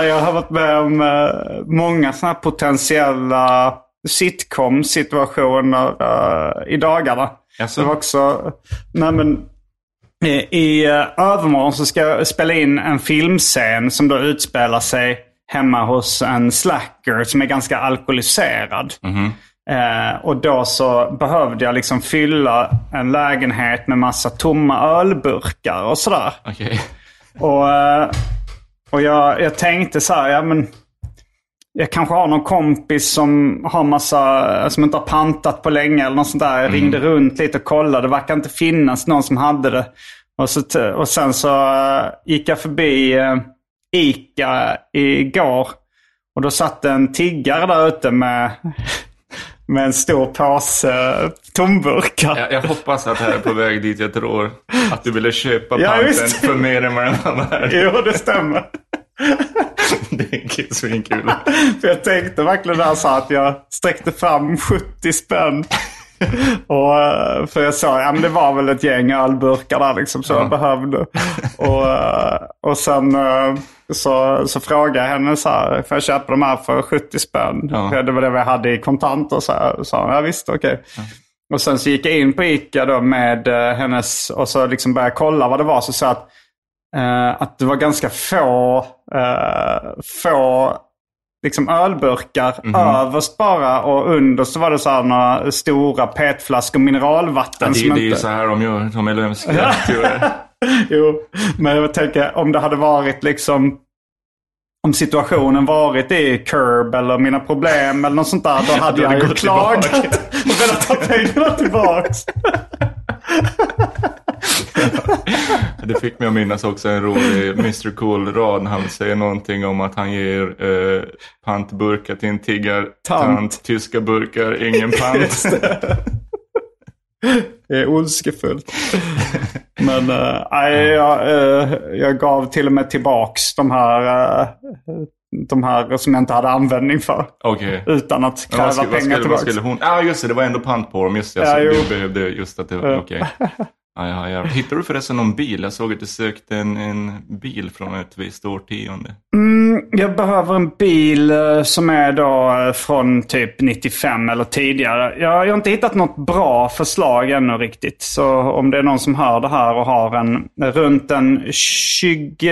Jag har varit med om eh, många sådana potentiella sitcom-situationer uh, i dagarna. Alltså. Det var också... Nej, men, I i uh, övermorgon så ska jag spela in en filmscen som då utspelar sig hemma hos en slacker som är ganska alkoholiserad. Mm -hmm. Uh, och då så behövde jag liksom fylla en lägenhet med massa tomma ölburkar och sådär. Okay. Och, och jag, jag tänkte så här, ja men jag kanske har någon kompis som har massa, som inte har pantat på länge eller något sånt där. Jag ringde runt lite och kollade. Det verkar inte finnas någon som hade det. Och, så, och sen så eh, gick jag förbi eh, Ica igår. Och då satt en tiggare där ute med, med en stor påse eh, tomburkar. Jag, jag hoppas att det här är på väg dit jag tror. Att du ville köpa Ja, panten för mer än vad den var värd. Jo, det stämmer. Det är svinkul. För jag tänkte verkligen där så att jag sträckte fram 70 spänn. Och, eh, för jag sa, ja men det var väl ett gäng ölburkar där liksom så jag behövde. Och, eh, och sen eh, så, så frågade jag henne så här, får jag köpa de här för 70 spänn? Ja. Det var det vi hade i kontanter. Så här, sa hon, ja visst okej. Och sen så gick jag in på Ica då med hennes, och så liksom började kolla vad det var. Så sa att, eh, att det var ganska få, eh, få liksom ölburkar överst bara och under så var det så några stora petflaskor mineralvatten. Ja, det, som det är ju inte... så här de gör, de är lömska. jo, men jag tänker om det hade varit liksom om situationen varit i Curb eller Mina Problem eller något sånt där. Då hade jag ju klagat tillbaka. och velat ha pengarna tillbaks. Det fick mig att minnas också en rolig Mr Cool-rad. Han säger någonting om att han ger eh, pantburkar till en tiggartant. Tant. Tyska burkar, ingen pant. Det. Är ondskefullt. Men äh, jag, eh, jag gav till och med tillbaks de här, äh, de här som jag inte hade användning för. Okej. Utan att kräva Vad skulle, vad, pengar skulle, vad tillbaks. skulle hon... Ja, ah, just det. Det var ändå pant på dem. Just det. Ja, så jo. du behövde just att det var... Okej. Ja, ja, ja. Hittade du förresten någon bil? Jag såg att du sökte en, en bil från ett visst årtionde. Mm, jag behöver en bil eh, som är då eh, från typ 95 eller tidigare. Jag, jag har inte hittat något bra förslag ännu riktigt. Så om det är någon som hör det här och har en runt den 29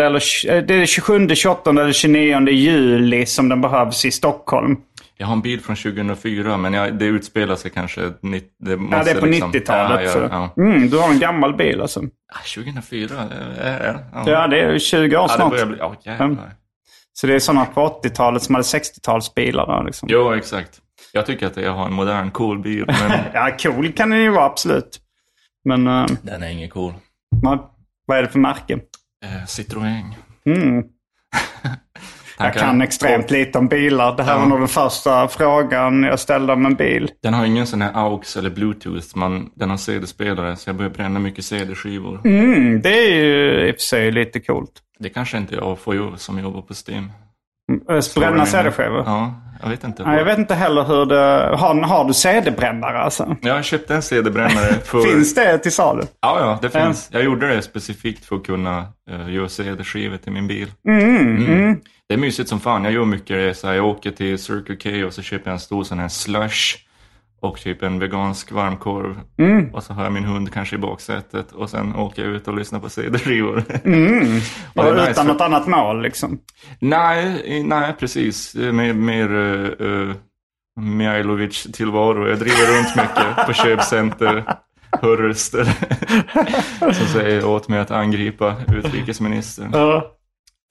eller eh, det är 27, 28 eller 29 juli som den behövs i Stockholm. Jag har en bil från 2004, men jag, det utspelar sig kanske... Det måste Ja, det är på liksom, 90-talet. Ja, så. ja, ja. Mm, du har en gammal bil alltså. Ah, 2004? eh, eh, Ja, Ja, det är 20 år Ja, det snart. börjar bli... Ja, jävlar. Så det är sådana på 80-talet som hade 60-talsbilar. Då, liksom. Jo, exakt. Jag tycker att jag har en modern cool bil, men Ja, cool kan den ju vara absolut. Men eh, den är ingen cool. vad, vad är det för märke? Eh, Citroën. Mm. Jag kan extremt lite om bilar. Det här Ja. var nog den första frågan jag ställde om en bil. Den har ingen sån här AUX eller Bluetooth. Man, den har CD-spelare, så jag börjar bränna mycket CD-skivor. Mm, det är ju i och för sig lite coolt. Det kanske inte jag får ju som jobbar på Steam. Mm, Bränna CD-skivor? Ja, jag vet inte. Ja, jag vet inte heller hur det... Har, har du CD-brännare alltså? Jag köpte en CD-brännare för... Finns det till salu? Ja, ja, det Ja. finns. Jag gjorde det specifikt för att kunna uh, göra CD-skivor till min bil. Mm, mm. Det är mysigt som fan. Jag gör mycket resor. Jag åker till Circle K och så köper jag en stor sån här slush. Och typ en vegansk varmkorv. Mm. Och så har jag min hund kanske i baksätet. Och sen åker jag ut och lyssnar på CD-skivor. Mm. Och nice utan för- något annat mål liksom? Nej, nej precis. Mer, mer uh, Mihailovic-tillvaro. Jag driver runt mycket på köpcenter. Hör röster som säger åt mig att angripa utrikesministern. Ja.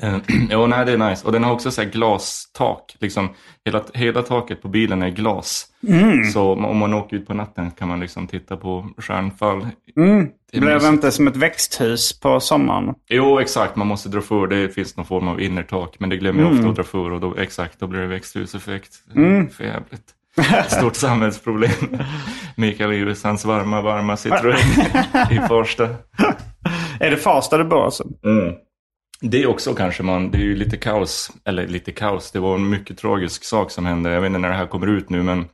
Eh, Jo, nej det är nice. Och den har också så här glastak. Liksom, hela, hela taket på bilen är glas. Mm. Så om man åker ut på natten kan man liksom titta på stjärnfall. Mm. Det Blev inte som ett växthus på sommaren? Jo, exakt. Man måste dra för. Det finns någon form av innertak. Men det glömmer jag Mm. ofta att dra för. Och då, exakt, då blir det växthuseffekt. För jävligt. Stort samhällsproblem. Mikael Yvesans varma, varma Citroën i Farsta. Är det Farsta du bor alltså? Det är också kanske man, det är ju lite kaos, eller lite kaos, det var en mycket tragisk sak som hände, jag vet inte när det här kommer ut nu, men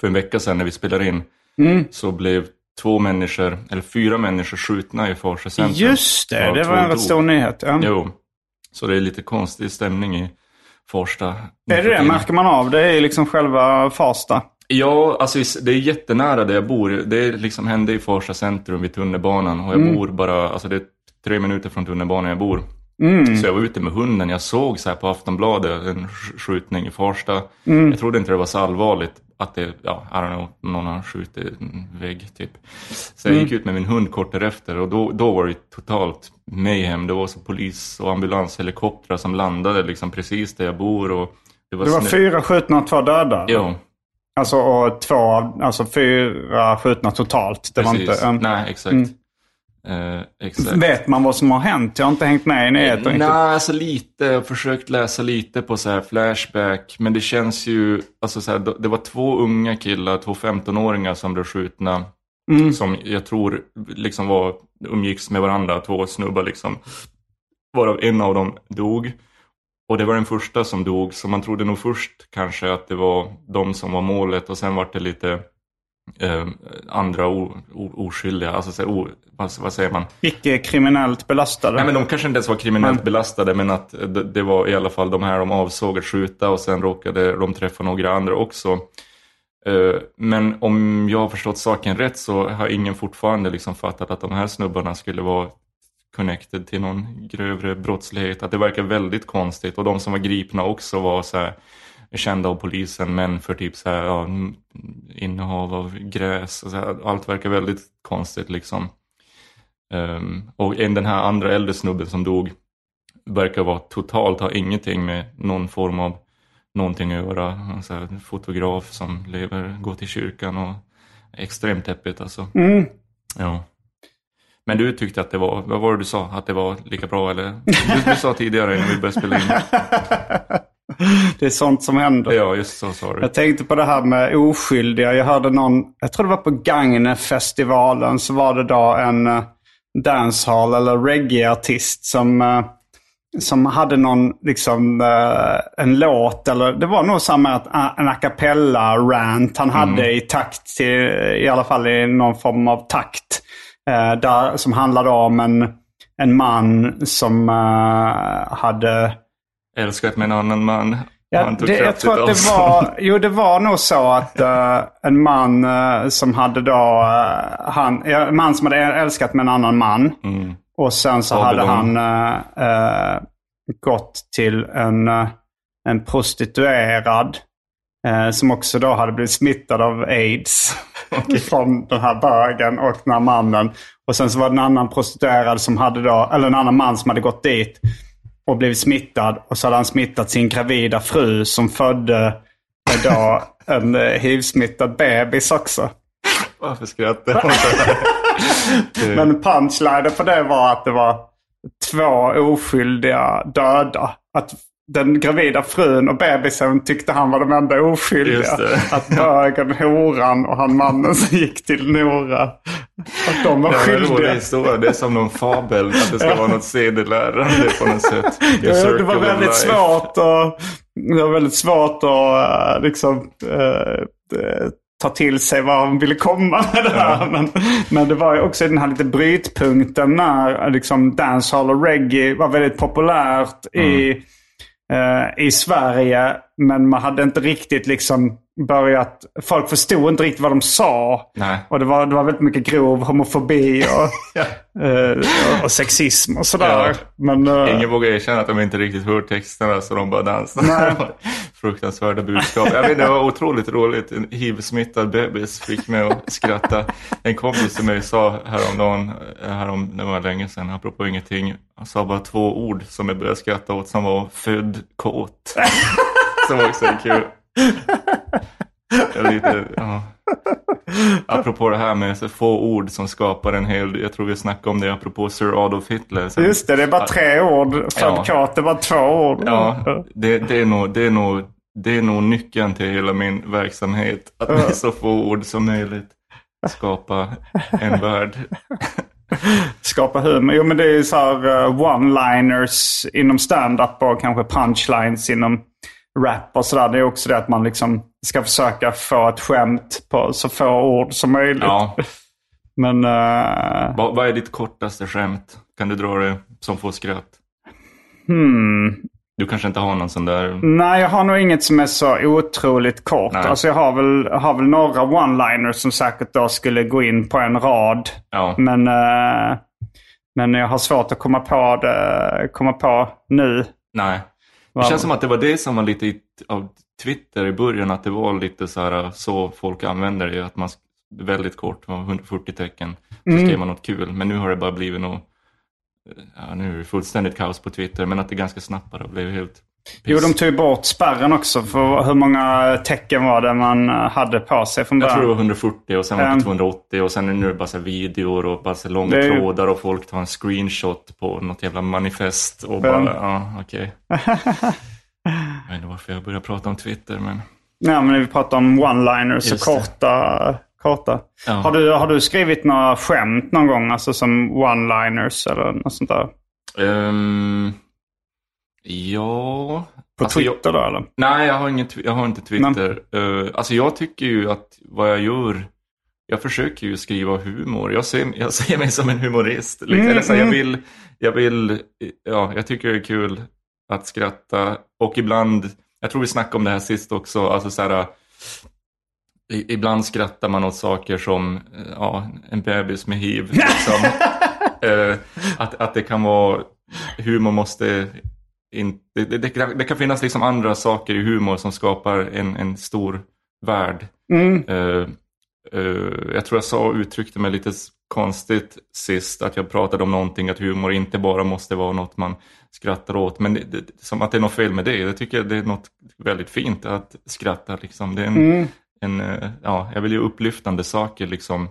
för en vecka sedan när vi spelade in Mm. så blev två människor, eller fyra människor skjutna i Farsta centrum. Just det, Ja, det var en rätt stor nyhet. Ja. Jo, så det är lite konstig stämning i Farsta. Är det det? Märker man av det i liksom själva Farsta? Ja, alltså det är jättenära där jag bor. Det liksom hände i Farsta centrum vid tunnelbanan och jag Mm. bor bara, alltså det är tre minuter från tunnelbanan jag bor. Mm. Så jag var ute med hunden, jag såg så här på Aftonbladet en sk- skjutning i Farsta. Mm. Jag trodde inte det var så allvarligt. att det, ja, I don't know, någon har skjutit en vägg typ. Så jag gick ut med min hund kort därefter och då, då var det totalt mayhem. Det var så polis och ambulanshelikoptrar som landade liksom precis där jag bor. Och det var, Det var fyra skjutna och två döda? Ja, Alltså, och två, alltså fyra skjutna totalt. Det var precis. inte en... Nej, exakt. Eh. Vet man vad som har hänt? Jag har inte hängt med i nyheterna Nej, alltså lite. Jag har försökt läsa lite på så här Flashback. Men det känns ju, alltså så här, det var två unga killar, två 15-åringar som blev skjutna. Mm. Som jag tror liksom var, umgicks med varandra, två snubbar liksom. Varav en av dem dog. Och det var den första som dog, så man trodde nog först kanske att det var de som var målet och sen var det lite eh, andra o, o, oskyldiga, alltså så o, vad, säger man? Icke kriminellt belastade. Nej men de kanske inte ens var kriminellt Men- belastade men att det, det var i alla fall de här de avsåg att skjuta och sen råkade de träffa några andra också. Eh, Men om jag har förstått saken rätt så har ingen fortfarande liksom fattat att de här snubbarna skulle vara connected till någon grövre brottslighet. Att det verkar väldigt konstigt och de som var gripna också var så här kända av polisen men för typ så här, ja, innehav av gräs. Och här, allt verkar väldigt konstigt liksom. Ehm, och en, den här andra äldre snubben som dog verkar vara totalt, ha ingenting med någon form av någonting att göra. En så här fotograf som lever, går till kyrkan och extremt deppigt alltså. Mm. Ja. Men du tyckte att det var, vad var det du sa? Att det var lika bra eller? Du, du sa tidigare innan vi började spela in. det är sånt som händer. Ja, just så sa du. Jag tänkte på det här med oskyldiga. Jag hörde någon, jag tror det var på Gagne-festivalen, så var det då en uh, dancehall eller reggae-artist som, eh, som hade någon, liksom eh, en låt, eller det var nog samma en a cappella-rant han hade i takt till, i alla fall i någon form av takt. eh, där, som handlade om en, en man som eh, hade Älskat med en annan man. Ja, det, jag tror att det var, jo, det var nog så att eh, en man eh, som hade då, eh, han, en man som hade älskat med en annan man. Mm. Och sen så hade han gått till en, en prostituerad. som också då hade blivit smittad av aids. Från den här bögen och den här mannen. Och sen så var det en annan prostituerad som hade då, eller en annan man som hade gått dit och blivit smittad. Och så hade han smittat sin gravida fru som födde då en eh, hiv-smittad bebis också. Varför skrattar jag Men punchlinen på det var att det var två oskyldiga döda. Att den gravida frun och bebisen tyckte han var de enda oskyldiga. Det. Att bögen, horan och han mannen som gick till Nora. Att de var Det var en rolig skyldiga. historia. Det är som någon fabel. Att det ska vara något sedelärande på något sätt. Ja, det var väldigt life. svårt att, det var väldigt svårt att eh, liksom, eh, eh, ta till sig vad han ville komma med det här. Men, men det var ju också den här lite brytpunkten när liksom, dancehall och reggae var väldigt populärt i, eh, i Sverige. Men man hade inte riktigt liksom börjat, folk förstod inte riktigt vad de sa. Nej. Och det var, det var väldigt mycket grov homofobi och, eh, och, och sexism och sådär. Ja. Men, eh, Ingen vågar erkänna att de inte riktigt hör texterna så de bara dansar. Nej. Fruktansvärda budskap. Jag vet, det var otroligt roligt. En hiv-smittad bebis fick mig att skratta. En kompis till mig sa häromdagen, härom, det var länge sedan, apropå ingenting. Han sa bara två ord som jag började skratta åt som var född kåt. Som också är kul. Jag lite, ja. Apropå det här med så få ord som skapar en hel, jag tror vi snackade om det apropå Sir Adolf Hitler. Sen- Just det, det är bara tre ord. Ja. Fabrikat, det är bara två ord. Ja, det, det, är nog, det, är nog, det är nog nyckeln till hela min verksamhet. Att med så få ord som möjligt skapa en värld. Skapa humor. Jo, men det är så här uh, one-liners inom stand-up och kanske punchlines inom rap och sådär. Det är också det att man liksom ska försöka få ett skämt på så få ord som möjligt. Ja, Men uh, vad, vad är ditt kortaste skämt? Kan du dra det som får skratt? hmm. Du kanske inte har någon sån där... Nej, jag har nog inget som är så otroligt kort. Nej. Alltså jag har väl, har väl några one-liners som säkert då skulle gå in på en rad. Ja, Men, eh, men jag har svårt att komma på det komma på nu. nej. Det känns som att det var det som var lite av Twitter i början att det var lite så här så folk använder det. Att man väldigt kort, det var 140 tecken. Så Mm. skrev man något kul. Men nu har det bara blivit något, ja nu är det fullständigt kaos på Twitter. Men att det ganska snabbt bara blev helt Jo, piss. de tog bort spärren också. För hur många tecken var det man hade på sig från Jag tror det var början? 140 och sen var det Um, 280 och sen är det nu bara så videor och bara så långa ju- trådar och folk tar en screenshot på något jävla manifest och Um. bara, ja okej. Jag vet inte varför jag började prata om Twitter men. Nej, men vi pratar om one-liners och korta. Korta. Ja. Har, du, har du skrivit några skämt någon gång? Alltså som one-liners eller något sånt där? Ehm, ja. På Alltså, jag- Twitter då eller? Nej, jag har, ingen, jag har inte Twitter. Eh, alltså jag tycker ju att vad jag gör, jag försöker ju skriva humor. Jag ser, jag ser mig som en humorist. Liksom. Mm, Eller så jag mm. vill, jag vill, ja, jag tycker det är kul att skratta. Och ibland, jag tror vi snackade om det här sist också, alltså så här, ibland skrattar man åt saker som, eh, ja, en bebis med hiv. Liksom. Eh, att, att det kan vara, humor måste inte, det, det, det, kan finnas liksom andra saker i humor som skapar en, en stor värld. Mm. Eh, eh, jag tror jag sa och uttryckte mig lite konstigt sist, att jag pratade om någonting, att humor inte bara måste vara något man skrattar åt. Men det, det, som att det är något fel med det. Jag tycker det är något väldigt fint att skratta. Liksom. Det är en, Mm. En, eh, ja, jag vill ju upplyftande saker liksom.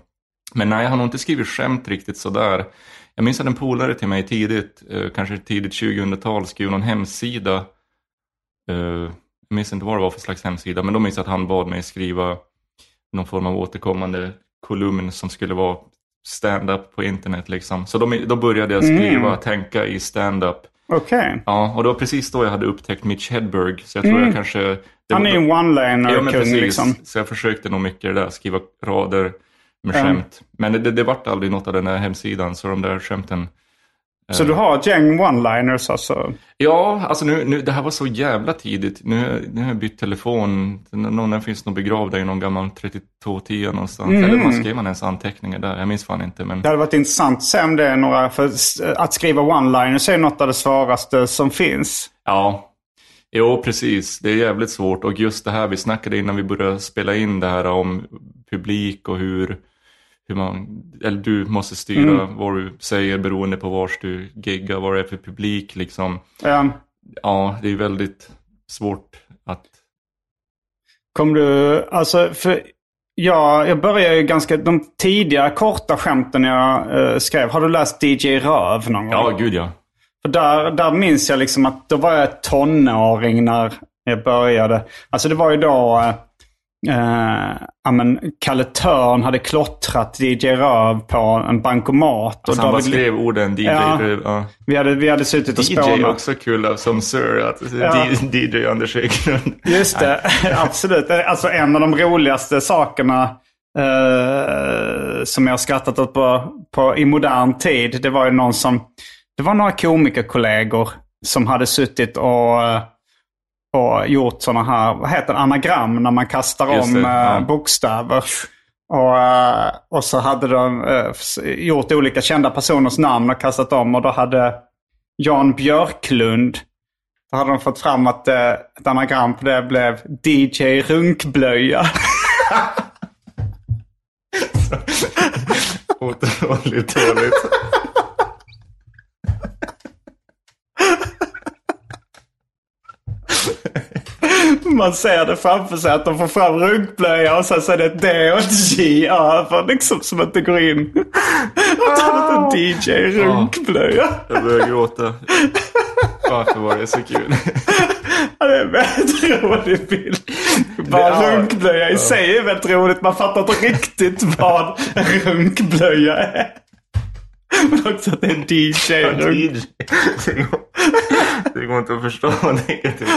Men nej, jag har nog inte skrivit skämt riktigt sådär. Jag minns att en polare till mig tidigt, eh, kanske tidigt 2000-tal, skrev någon hemsida. Eh, jag minns inte vad det var för slags hemsida, men då minns jag att han bad mig skriva någon form av återkommande kolumn som skulle vara stand-up på internet. Liksom. Så då, då började jag skriva, Mm. tänka i stand-up. Okej. Ja, och det var precis då jag hade upptäckt Mitch Hedberg. Så jag tror Mm. jag kanske... Han är en one-liner-kung precis. liksom. Så jag försökte nog mycket det där, skriva rader med Ja. skämt. Men det, det, det vart aldrig något av den här hemsidan, så de där skämten... Så du har ett gäng one-liners alltså? Ja, alltså nu, nu, det här var så jävla tidigt. Nu, nu har jag bytt telefon. Någon, den finns nog begravd i någon gammal 3210 någonstans. Mm. Eller man skrev man ens anteckningar där? Jag minns fan inte. Men... Det hade varit intressant se om det är några... För att skriva one-liners är något av det svåraste som finns. Ja, jo precis. Det är jävligt svårt. Och just det här vi snackade innan vi började spela in det här om publik och hur, hur man, eller du måste styra vad du säger beroende på vars du giggar, vad det är för publik liksom. Ja. Ja, det är väldigt svårt att, Kom du... Alltså, för... Ja, jag började ju ganska... De tidiga korta skämten jag eh, skrev. Har du läst DJ Röv någon gång? ja gud ja. För där, där minns jag liksom att då var jag tonåring när jag började. Alltså det var ju då... Eh, eh, ja, men Kalle Törn hade klottrat DJ Röv på en bankomat. Alltså han bara David- skrev orden DJ. Ja. Ja. vi, hade, vi hade suttit och DJ spånat. är också kul av- som Sir, att, Ja. DJ Anders Eklund. Just det, absolut. Alltså en av de roligaste sakerna eh, som jag skrattat åt på, på, i modern tid. Det var ju någon som, det var några komikerkollegor som hade suttit och, och gjort sådana här, vad heter det, anagram när man kastar Just om det, eh, ja. bokstäver. Och, eh, och så hade de eh, gjort olika kända personers namn och kastat om. Och då hade Jan Björklund då hade de fått fram att eh, ett anagram på det blev DJ Runkblöja. Otroligt dåligt. Man ser det framför sig att de får fram runkblöja och sen så är det ett D och ett J över liksom som inte går in. Och så är det DJ Runkblöja. Jag börjar gråta. Varför var det så kul? Ja, det är en väldigt rolig bild. Bara Ja. runkblöja i sig är väldigt roligt. Man fattar inte riktigt vad en runkblöja är. Men också att det är DJ Runk. DJ. Det går, det går inte att förstå negativt.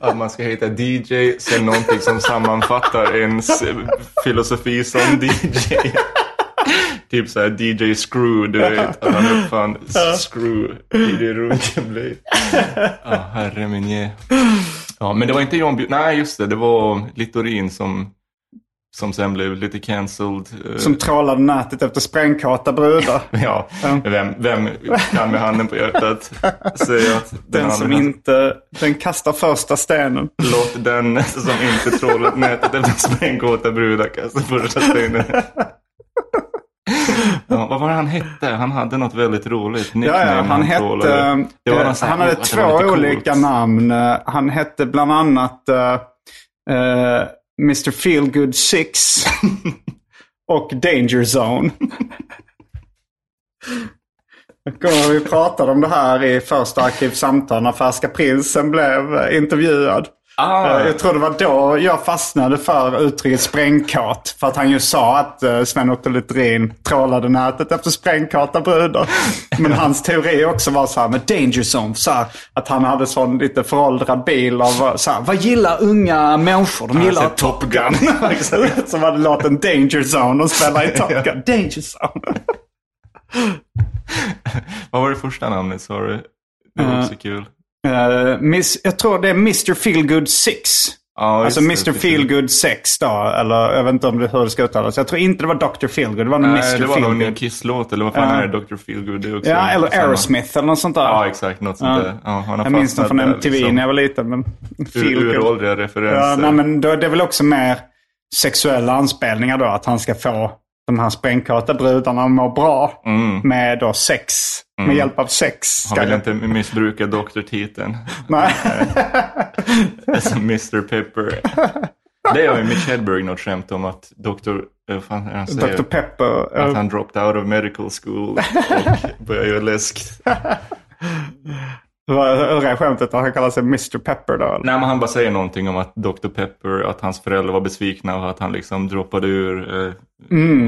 Att man ska heta DJ, sen någonting som sammanfattar ens filosofi som DJ. Typ såhär DJ Screw, du vet. Att han uppfann Screw det runkenblöj. Ja, herre min ge. Ja, men det var inte John Björk. Nej, just det. Det var Littorin som som sen blev lite cancelled. eh, Som trålade nätet efter sprängkåta brudar. Ja, vem, vem kan med handen på hjärtat säga att den, Den som inte... Den kastar första stenen. Låt den som inte trålat nätet efter sprängkåta brudar kasta första stenen. Ja, vad var det han hette? Han hade något väldigt roligt Ja, nickname. ja, han hette... Det var eh, han hade två olika namn. Eh, Han hette bland annat eh, eh, Mr Feelgood 6 och Danger Zone. Jag kommer vi pratade om det här i första Arkivsamtal när Färska Prinsen blev intervjuad. Ah, Eh, Jag tror det var då jag fastnade för uttrycket sprängkåt. För att han ju sa att eh, Sven-Otto Littorin trålade nätet efter sprängkåta brudar. Men hans teori också var så här med Danger Zone. Så här, att han hade sån lite föråldrad bil av eh, så här, vad gillar unga människor? De gillar sett Top Gun. Som hade låten Danger Zone och spelade i Top Gun. Danger Zone. vad var det första namnet sa du? Det var också kul. Eh, miss, jag tror det är Mr Feelgood 6. Ja, Alltså Mr. Feelgood 6 då, eller jag vet inte om det, hur det ska uttalas. Jag tror inte det var Dr Feelgood, det var Nej, Mr det var Feelgood. Kiss-låt, eller vad fan Ja. är det? Dr. Feelgood? Det också Ja, eller samma. Aerosmith eller något sånt där. Ja, exakt. Något sånt där. Ja, han har jag minns den från MTV liksom. när jag var liten. Men Ur, Feelgood. uråldriga Ja, referenser. nej, men då, det är väl också mer sexuella anspelningar då. Att han ska få de här sprängkåta brudarna att må bra med då sex. Med hjälp av sex. Mm. Han vill jag- inte missbruka doktortiteln. Nej. Som Mr Pepper. Det har ju Mitch Hedberg något skämt om att doktor... eh, fan han säger? Dr Pepper. Att eh, han dropped out of medical school och började göra läsk. vad- är skämtet? att Han kallar sig Mr Pepper då? eller? Nej, men han bara säger någonting om att Dr Pepper, att hans föräldrar var besvikna och att han liksom droppade ur, eh,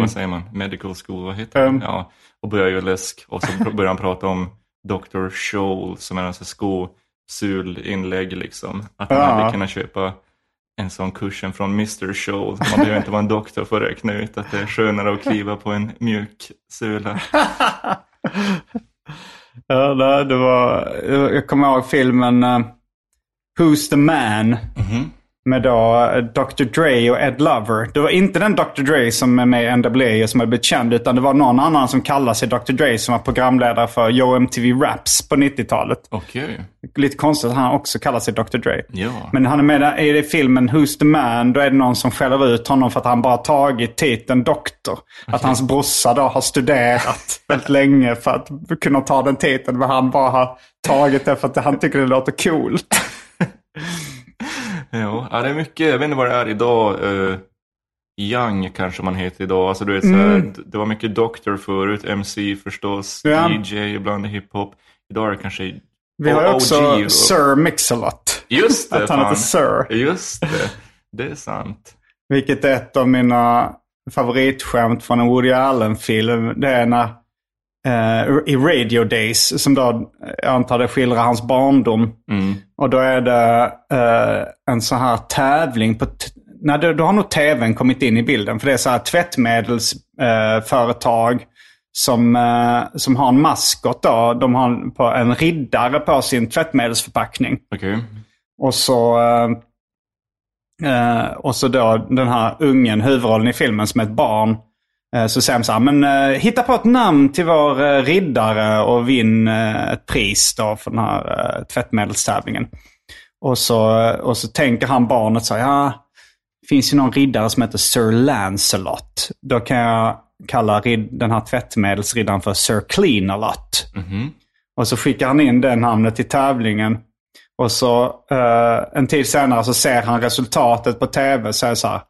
vad säger man, medical school, vad heter det? Mm. Ja, och började göra läsk. Och så började han prata om Dr Scholl som är en sån skosulinlägg liksom. Att han Ja. hade kunnat köpa en sån kursen från Mr Scholl. Man behöver inte vara en doktor för att räkna ut att det är skönare att kliva på en mjuk sula. Ja, det, var, jag kommer ihåg filmen uh, Who's the Man? Mhm. Med då eh, Dr Dre och Ed Lover. Det var inte den Dr Dre som är med i NWA och som har blivit känd. Utan det var någon annan som kallar sig Dr Dre som var programledare för Yo MTV Raps på 90-talet. Okej, Lite konstigt att han också kallar sig Dr Dre. ja. Men han är med i filmen Who's the Man. Då är det någon som skäller ut honom för att han bara tagit titeln doktor. Att hans brorsa då har studerat väldigt länge för att kunna ta den titeln. Men han bara har tagit det för att han tycker det låter coolt. Jo, ja, det är mycket, jag vet inte vad det är idag. Uh, young kanske man heter idag. Alltså, du vet, så Mm. här, d- det var mycket Doctor förut, MC förstås, Ja. DJ, ibland hiphop. Idag är det kanske Vi har OG också och- Sir Mix-a-Lot. Just det, Att han heter. Sir. Just det, det är sant. Vilket är ett av mina favoritskämt från en Woody Allen-film. Det är när eh, i Radio Days, som då jag antar det skildrar hans barndom. Mm. Och då är det eh, en sån här tävling på... Nej, då, då har nog tvn kommit in i bilden. För det är så här tvättmedelsföretag eh, som, eh, som har en maskot. Då. De har en, på, en riddare på sin tvättmedelsförpackning. Okej. Och så, eh, och så då den här ungen, huvudrollen i filmen som är ett barn. Eh, så säger de så här, men eh, hitta på ett namn till vår eh, riddare och vinn eh, ett pris då för den här eh, tvättmedelstävlingen. Och så, och så tänker han barnet så här, ja, det finns ju någon riddare som heter Sir Lancelot. Då kan jag kalla rid- den här tvättmedelsriddaren för Sir Clean-a-lot. Och så skickar han in det namnet till tävlingen. Och så eh, en tid senare så ser han resultatet på tv. Är det så här.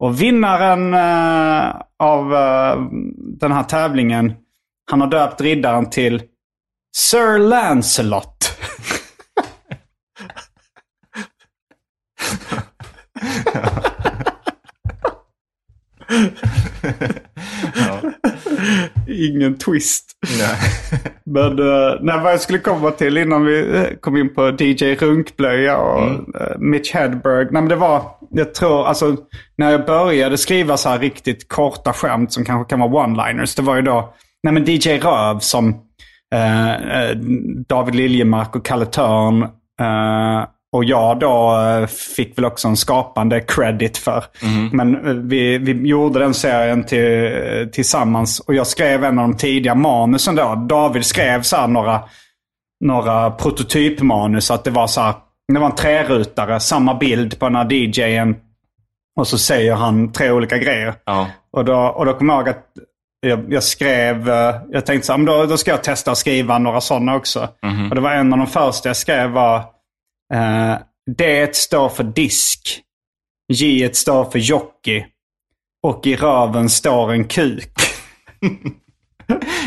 Och vinnaren eh, av eh, den här tävlingen, han har döpt riddaren till Sir Lancelot. Ingen twist. Nej. Men uh, nej, vad jag skulle komma till innan vi eh, kom in på DJ Runkblöja och eh, Mitch Hedberg. Nej, men det var, jag tror, alltså när jag började skriva så här riktigt korta skämt som kanske kan vara one-liners. Det var ju då, nej men DJ Röv som eh, eh, David Liljemark och Kalle Törn. eh, och jag då eh, fick väl också en skapande credit för. Men eh, vi, vi gjorde den serien till, eh, tillsammans. Och jag skrev en av de tidiga manusen då. David skrev så här några, några prototypmanus. Att det var så här, det var en trerutare, samma bild på den här DJen. Och så säger han tre olika grejer. Ja. Och då, och då kommer jag ihåg att jag, jag skrev, jag tänkte så här, då, då ska jag testa att skriva några sådana också. Och det var en av de första jag skrev var eh, D står för disk. J står för jockey. Och i röven står en kuk.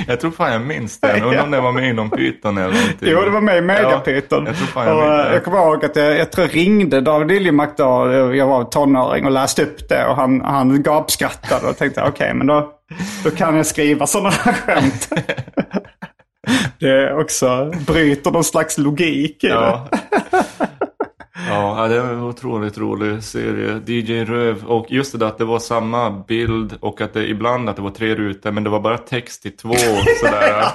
Jag tror fan jag minns den. Undrar om det var med inom Python eller någonting. Jo, det var med i Megapyton. Ja, jag tror jag och, eh, jag kommer ihåg att jag, jag tror jag ringde David Liljemark då. Jag var tonåring och läste upp det. Och han, han gapskrattade och tänkte okej, men då, då kan jag skriva sådana här skämt. det är också bryter någon slags logik i det. Ja. ja, det var en otroligt rolig serie. DJ Röv. Och just det där att det var samma bild och att det ibland att det var tre rutor men det var bara text i två. Sådär.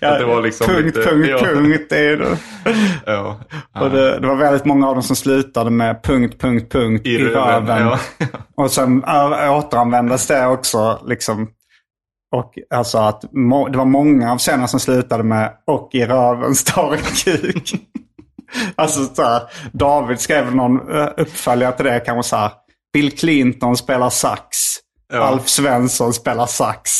att det var liksom punkt, lite, punkt, ja, punkt. Det är det. Ja. Och det, det var väldigt många av dem som slutade med punkt, punkt, punkt i, I röven, röven. ja. Och sen återanvändes det också. Liksom, och alltså att det var många av scenerna som slutade med och i röven står en kuk. alltså så här, David skrev någon eh, uppföljare till det. Kanske så här, Bill Clinton spelar sax. Ja. Alf Svensson spelar sax.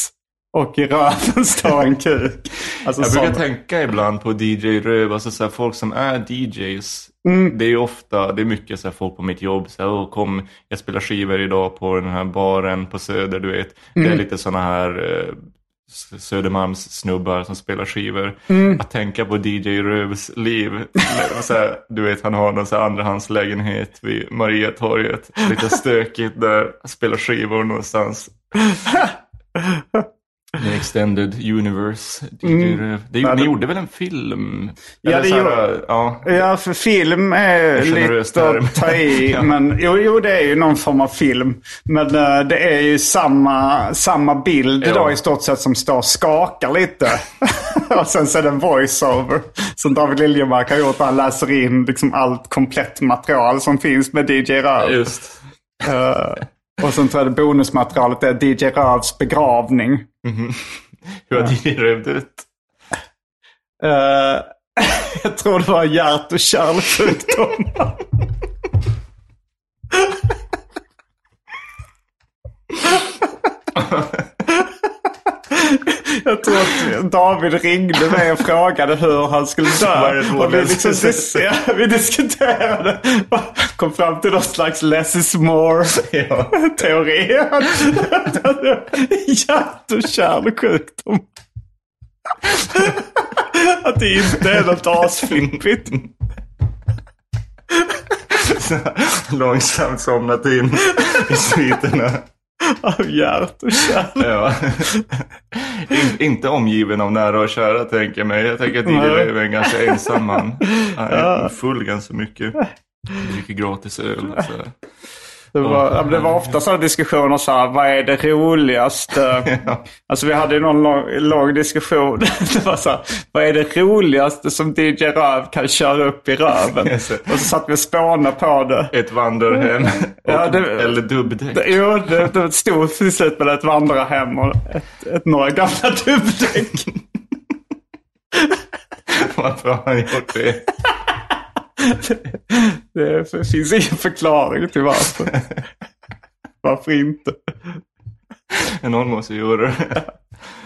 Och i röven står en kuk. Alltså, Jag brukar sån- tänka ibland på DJ Röv, alltså så här, folk som är DJs. Mm. Det är ofta, det är mycket så här, folk på mitt jobb, så här, Åh, kom, jag spelar skivor idag på den här baren på Söder, du vet. Det Mm. är lite sådana här eh, Södermalms snubbar som spelar skivor. Mm. Att tänka på DJ Rövs liv. så här, du vet, han har någon så här andrahandslägenhet vid Mariatorget. Lite stökigt där, spelar skivor någonstans. The Extended Universe, Röv. Det, Ja, ni det- gjorde väl en film? Ja, det gjorde- ja. Ja, för film är lite att ta i. Ja. Men jo, jo, det är ju någon form av film. Men eh, det är ju samma, samma bild Ja. då i stort sett som står och skakar lite. och sen så är det en voiceover som David Liljemark har gjort. Han läser in liksom allt komplett material som finns med DJ Röv. Just. Eh, och sen tror jag det bonusmaterialet är DJ Rövs begravning. Hur har DJ Röv dött? Eh, jag tror det var hjärt och kärlsjukdomar. Jag tror att David ringde mig och frågade hur han skulle dö. Och vi, liksom, dis- ja, vi diskuterade kom fram till någon slags less is more-teori. Hjärt och kärlsjukdom. Att det inte är något asflippigt. Långsamt somnat in i sviterna. Av hjärt och kärlek. Ja. In, inte omgiven av nära och kära tänker jag mig. Jag tänker att. Röv är en ganska ensam man. Han är full ganska mycket. Dricker gratis öl. Så. Det var, ja, men det var ofta sådana diskussioner så här, vad är det roligaste? Alltså vi hade ju någon lång, lång diskussion. Det var så här, vad är det roligaste som DJ Röv kan köra upp i röven? Och så satt vi och spånade på det. Ett vandrarhem. Ja, det- eller dubbdäck. Det- Jo, det, det stod till slut med ett vandrarhem och ett, ett några gamla dubbdäck. Varför har han gjort det? Det finns ingen förklaring till varför. Varför inte? Någon måste göra det.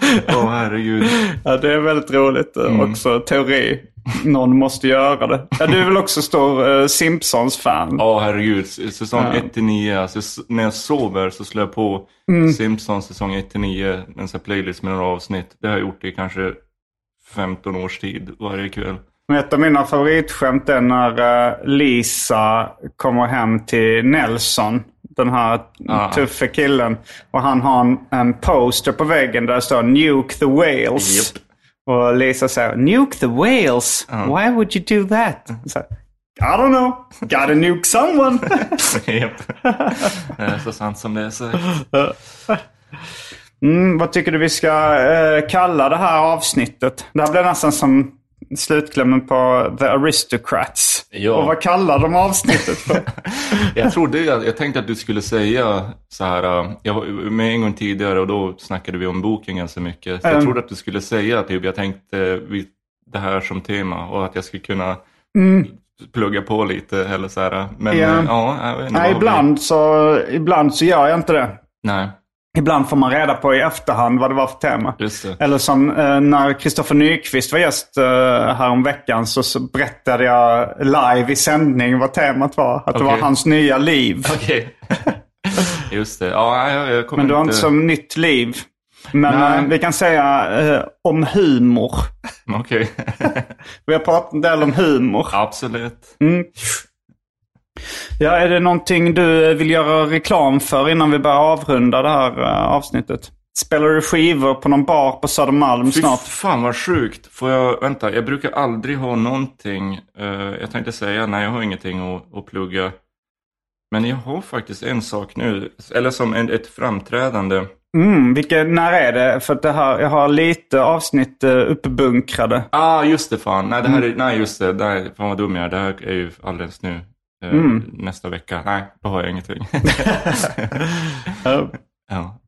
Åh herregud. Ja, det är väldigt roligt. eh, Mm. Också teori. Någon måste göra det. Ja, du är väl också stor uh, Simpsons-fan? Ja, herregud. Säsong Ja. 1 till 9. Alltså, när jag sover så slår jag på Mm. Simpsons säsong 1 till 9. En sån playlist med några avsnitt. Det har jag gjort i kanske 15 års tid varje kväll. Ett av mina favoritskämt är när eh, Lisa kommer hem till Nelson. Den här Ah. tuffa killen. Och han har en, en poster på väggen där det står Nuke the whales. Japp. Och Lisa säger Nuke the whales? Why would you do that? Så, I don't know. Gotta nuke someone. Japp. Det är så sant som det är sagt. Mm, vad tycker du vi ska eh, kalla det här avsnittet? Det här blir nästan som slutklämmen på The Aristocrats. Ja. Och vad kallar de avsnittet för? Jag trodde, jag, jag tänkte att du skulle säga så här, äh, jag var med en gång tidigare och då snackade vi om boken ganska mycket. Så jag Mm. trodde att du skulle säga typ, jag tänkte det här som tema och att jag skulle kunna plugga på lite eller så här. Men Mm. Ja. äh, ja, jag vet inte Nej, vad vi- ibland så, ibland så gör jag inte det. Nej, Ibland får man reda på i efterhand vad det var för tema. Eller som eh, när Kristoffer Nyqvist var gäst eh, här om veckan så, så berättade jag live i sändning vad temat var. Att det var hans nya liv. Okej. Just det. Ja, jag, jag Men du har inte som nytt liv. Men eh, vi kan säga eh, om humor. Okej. Vi har pratat en del om humor. Absolut. Ja, är det någonting du vill göra reklam för innan vi börjar avrunda det här eh, avsnittet? Spelar du skivor på någon bar på Södermalm Fy snart? fan vad sjukt. Får jag, vänta, jag brukar aldrig ha någonting. eh, jag tänkte säga, nej jag har ingenting att, att plugga. Men jag har faktiskt en sak nu, eller som en, ett framträdande. Mm, vilka, när är det? För det här, jag har lite avsnitt uh, uppbunkrade. Ah, just det fan. Nej, det här är, nej just det. Nej, fan vad dum jag är. Det här är ju alldeles nu. Eh, Nästa vecka. Nej, då har jag ingenting. ja.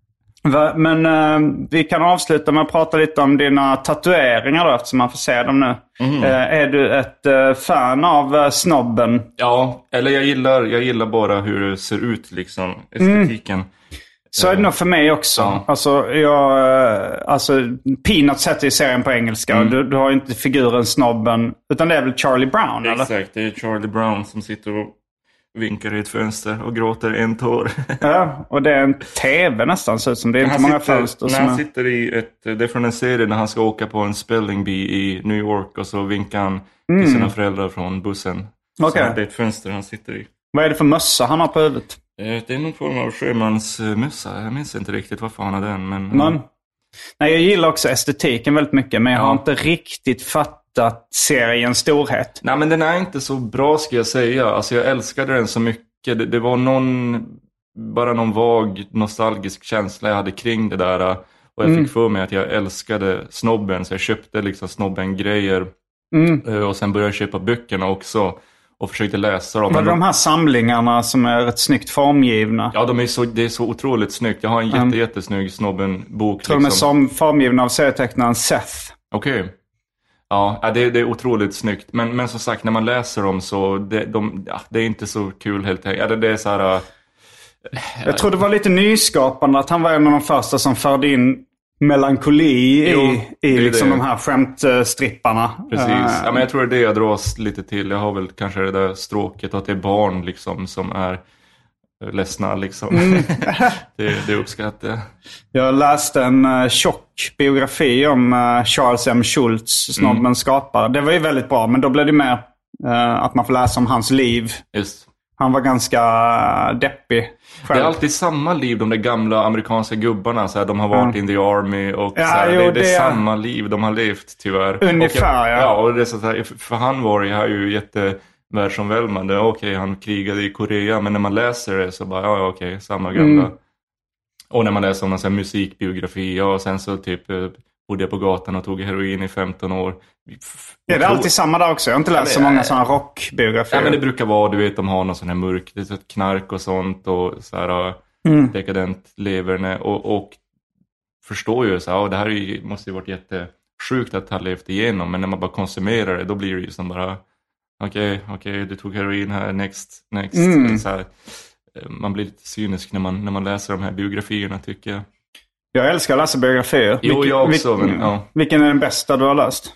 Men eh, vi kan avsluta med att prata lite om dina tatueringar då, eftersom man får se dem nu. Eh, är du ett eh, fan av uh, snobben? ja, eller jag gillar, jag gillar bara hur det ser ut liksom. Estetiken. Så är det nog för mig också. Ja. Alltså, jag, eh, alltså, Peanuts heter ju serien på engelska. Mm. Du, du har inte figuren snobben. Utan det är väl Charlie Brown, eller? Exakt, det är Charlie Brown som sitter och vinkar i ett fönster och gråter en tår. Ja, och det är en tv nästan, ser ut som. Det är inte han många sitter, fönster när han är... sitter i ett, det är från en serie när han ska åka på en spelling bee i New York och så vinkar han till sina föräldrar från bussen. Mm. Okej. Så det är ett fönster han sitter i. Vad är det för mössa han har på huvudet? Eh, Det är någon form av sjömansmössa. Jag minns inte riktigt varför han har den. Men, Men, nej, jag gillar också estetiken väldigt mycket, men jag har Ja. inte riktigt fattat seriens storhet. Nej men den är inte så bra ska jag säga. Alltså jag älskade den så mycket. Det, det var någon, bara någon vag nostalgisk känsla jag hade kring det där. Och jag Mm. fick för mig att jag älskade snobben. Så jag köpte liksom snobben-grejer. Mm. Eh, Och sen började jag köpa böckerna också. Och försökte läsa dem. Var det de- här samlingarna som är rätt snyggt formgivna? Ja, de är så, det är så otroligt snyggt. Jag har en jätte, Mm. jättesnygg snobben-bok. tror de är liksom. som formgivna av serietecknaren Seth. Okej. Ja, ja, det, det är otroligt snyggt. Men, men som sagt, när man läser dem så det, de, ja, det är inte så kul helt enkelt. Eller det är så här... äh, Jag tror det var lite nyskapande att han var en av de första som förde in melankoli Jo, i, i liksom det. de här skämtstripparna. Precis. Eh, Ja, men jag tror det är det jag dras lite till. Jag har väl kanske det där stråket att det är barn liksom som är eh, ledsna liksom. Mm. det, det uppskattar jag. Jag läste en uh, tjock biografi om eh, Charles M. Schultz, snobbens Mm. skapare. Det var ju väldigt bra, men då blev det mer eh, att man får läsa om hans liv. Just. Han var ganska eh, deppig Det själv. är alltid samma liv, de där gamla amerikanska gubbarna. Så här, de har varit in the army och Ja, så här, jo, det, det är samma liv de har levt tyvärr. Ungefär, jag, ja. ja. och det är så här, för han var ju, här ju jättevärldsomvälvande. Okej, han krigade i Korea, men när man läser det så bara, ja, ja okej, samma gamla. Mm. Och när man läser om någon sån musikbiografi, ja, och sen så typ eh, bodde jag på gatan och tog heroin i 15 år. Är det alltid samma där också? Jag har inte läst så många sådana rockbiografier. Ja men det brukar vara, du vet de har någon sån här mörk, det är knark och sånt och så här äh, Mm. dekadent leverne och, och förstår ju så här, ja, det här ju, måste ju varit jättesjukt att ha levt igenom men när man bara konsumerar det då blir det ju som bara okej, okej du tog heroin här, next, next. Mm. Så här, eh, man blir lite cynisk när man, när man läser de här biografierna tycker jag. Jag älskar att läsa biografier. Jo, jag också, vilken, men, ja. vilken är den bästa du har läst?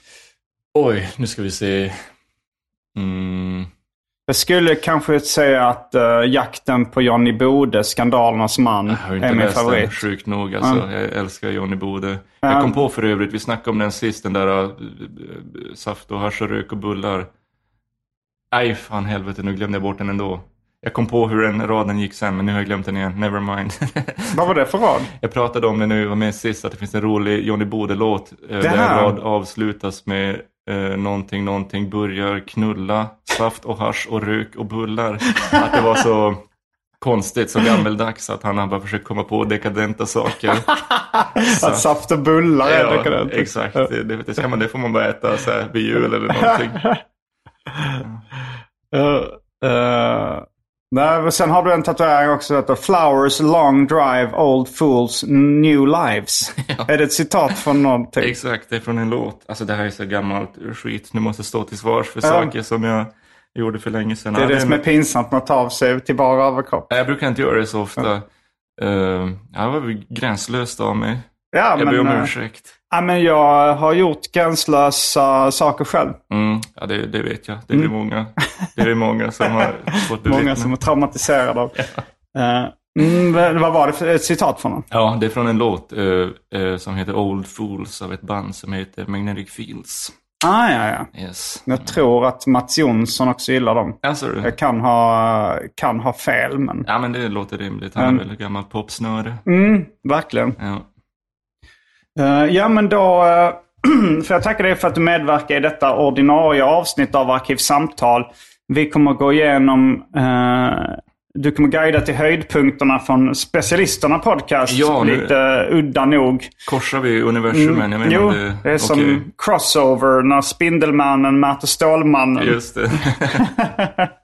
Oj, nu ska vi se. Mm. Jag skulle kanske säga att uh, Jakten på Johnny Bode, Skandalernas man, Jag är inte min läst den, favorit. sjukt nog. Alltså, Ja. Jag älskar Johnny Bode. Ja. Jag kom på för övrigt, vi snackade om den sist, den där uh, saft och hasch och rök och bullar. Nej, fan helvete, nu glömde jag bort den ändå. Jag kom på hur den raden gick sen, men nu har jag glömt den igen. Never mind. Vad var det för rad? jag pratade om det nu, var med sist, att det finns en rolig Johnny Bode-låt. eh, Där en rad avslutas med eh, någonting, någonting, börjar knulla, saft och hasch och rök och bullar. Att det var så konstigt, så gammeldags att han har bara försökt komma på dekadenta saker. Att saft och bullar är ja, dekadent. exakt. Det, det, det, ska man, det får man bara äta så här vid jul eller någonting. Uh, uh, nej, men sen har du en tatuering också som heter Flowers long drive old fools new lives. Är det ett citat från någonting? Exakt, det är från en låt. Alltså det här är så gammalt skit. Nu måste jag stå till svars för saker som jag gjorde för länge sedan. Det är Ja, det som är pinsamt att ta av sig till bara överkropp. Jag brukar inte göra det så ofta. Uh, jag var väl gränslöst av mig. Ja, Jag ber om eh, ursäkt. Ja, men jag har gjort gränslösa saker själv. Mm, ja, det, det vet jag. Det är, många, det är många som har fått. Många som är traumatiserade av. Eh, mm, vad- var det för ett citat från honom? Ja, det är från en låt eh, eh, som heter Old Fools av ett band som heter Magnetic Fields. Ah, ja, ja. Yes. Jag tror att Mats Jonsson också gillar dem. Alltså? Jag kan ha, kan ha fel, men Ja, men det låter rimligt. Han är Mm. väl gammal popsnöre. mm, verkligen. Ja. Eh, ja, men då uh, får jag tacka dig för att du medverkar i detta ordinarie avsnitt av Arkivsamtal. Vi kommer gå igenom, eh, du kommer guida till höjdpunkterna från Specialisterna podcast. Ja, nu- Lite udda nog. Korsar vi inte Mm. Jo, om det... det är som crossover när Spindelmannen möter Stålmannen. Just det.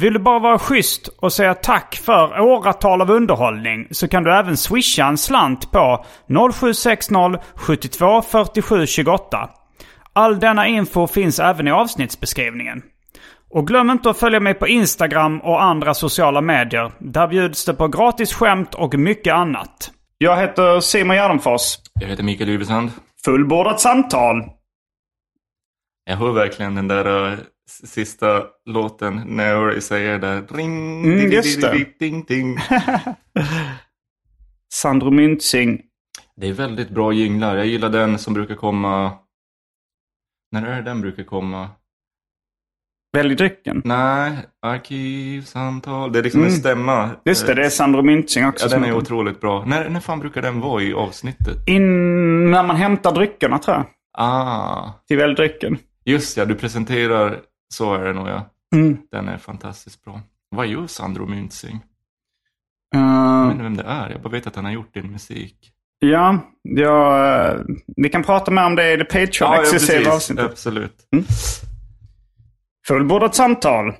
Vill du bara vara schysst och säga tack för åratal av underhållning så kan du även swisha en slant på 0760 72 47 28. All denna info finns även i avsnittsbeskrivningen. Och glöm inte att följa mig på Instagram och andra sociala medier. Där bjuds det på gratis skämt och mycket annat. Jag heter Simon Gärdenfors. Jag heter Mikael Yvesand. Fullbordat samtal. Jag hör verkligen den där uh, sista låten säga det där. Ring, Mm, ding, just det. ding, ding, ding. Sandro Myntzing. Det är väldigt bra jinglar. Jag gillar den som brukar komma... När är det den brukar komma? Välj drycken. Nej, arkivsamtal. Det är liksom en Mm. stämma. Just det, det är Sandro Myntzing också. Ja, den är otroligt bra. När, när fan brukar den vara i avsnittet? In, när man hämtar dryckerna tror jag. Ah, Till välj drycken. just ja, du presenterar, så är det nog ja. Mm. Den är fantastiskt bra. Vad gör Sandro Myntzing? Eh, Jag vet inte vem det är, jag bara vet att han har gjort din musik. ja, ja, eh, vi kan prata mer om det i det Patreon-exklusiva avsnittet. Absolut. Fullbordat samtal.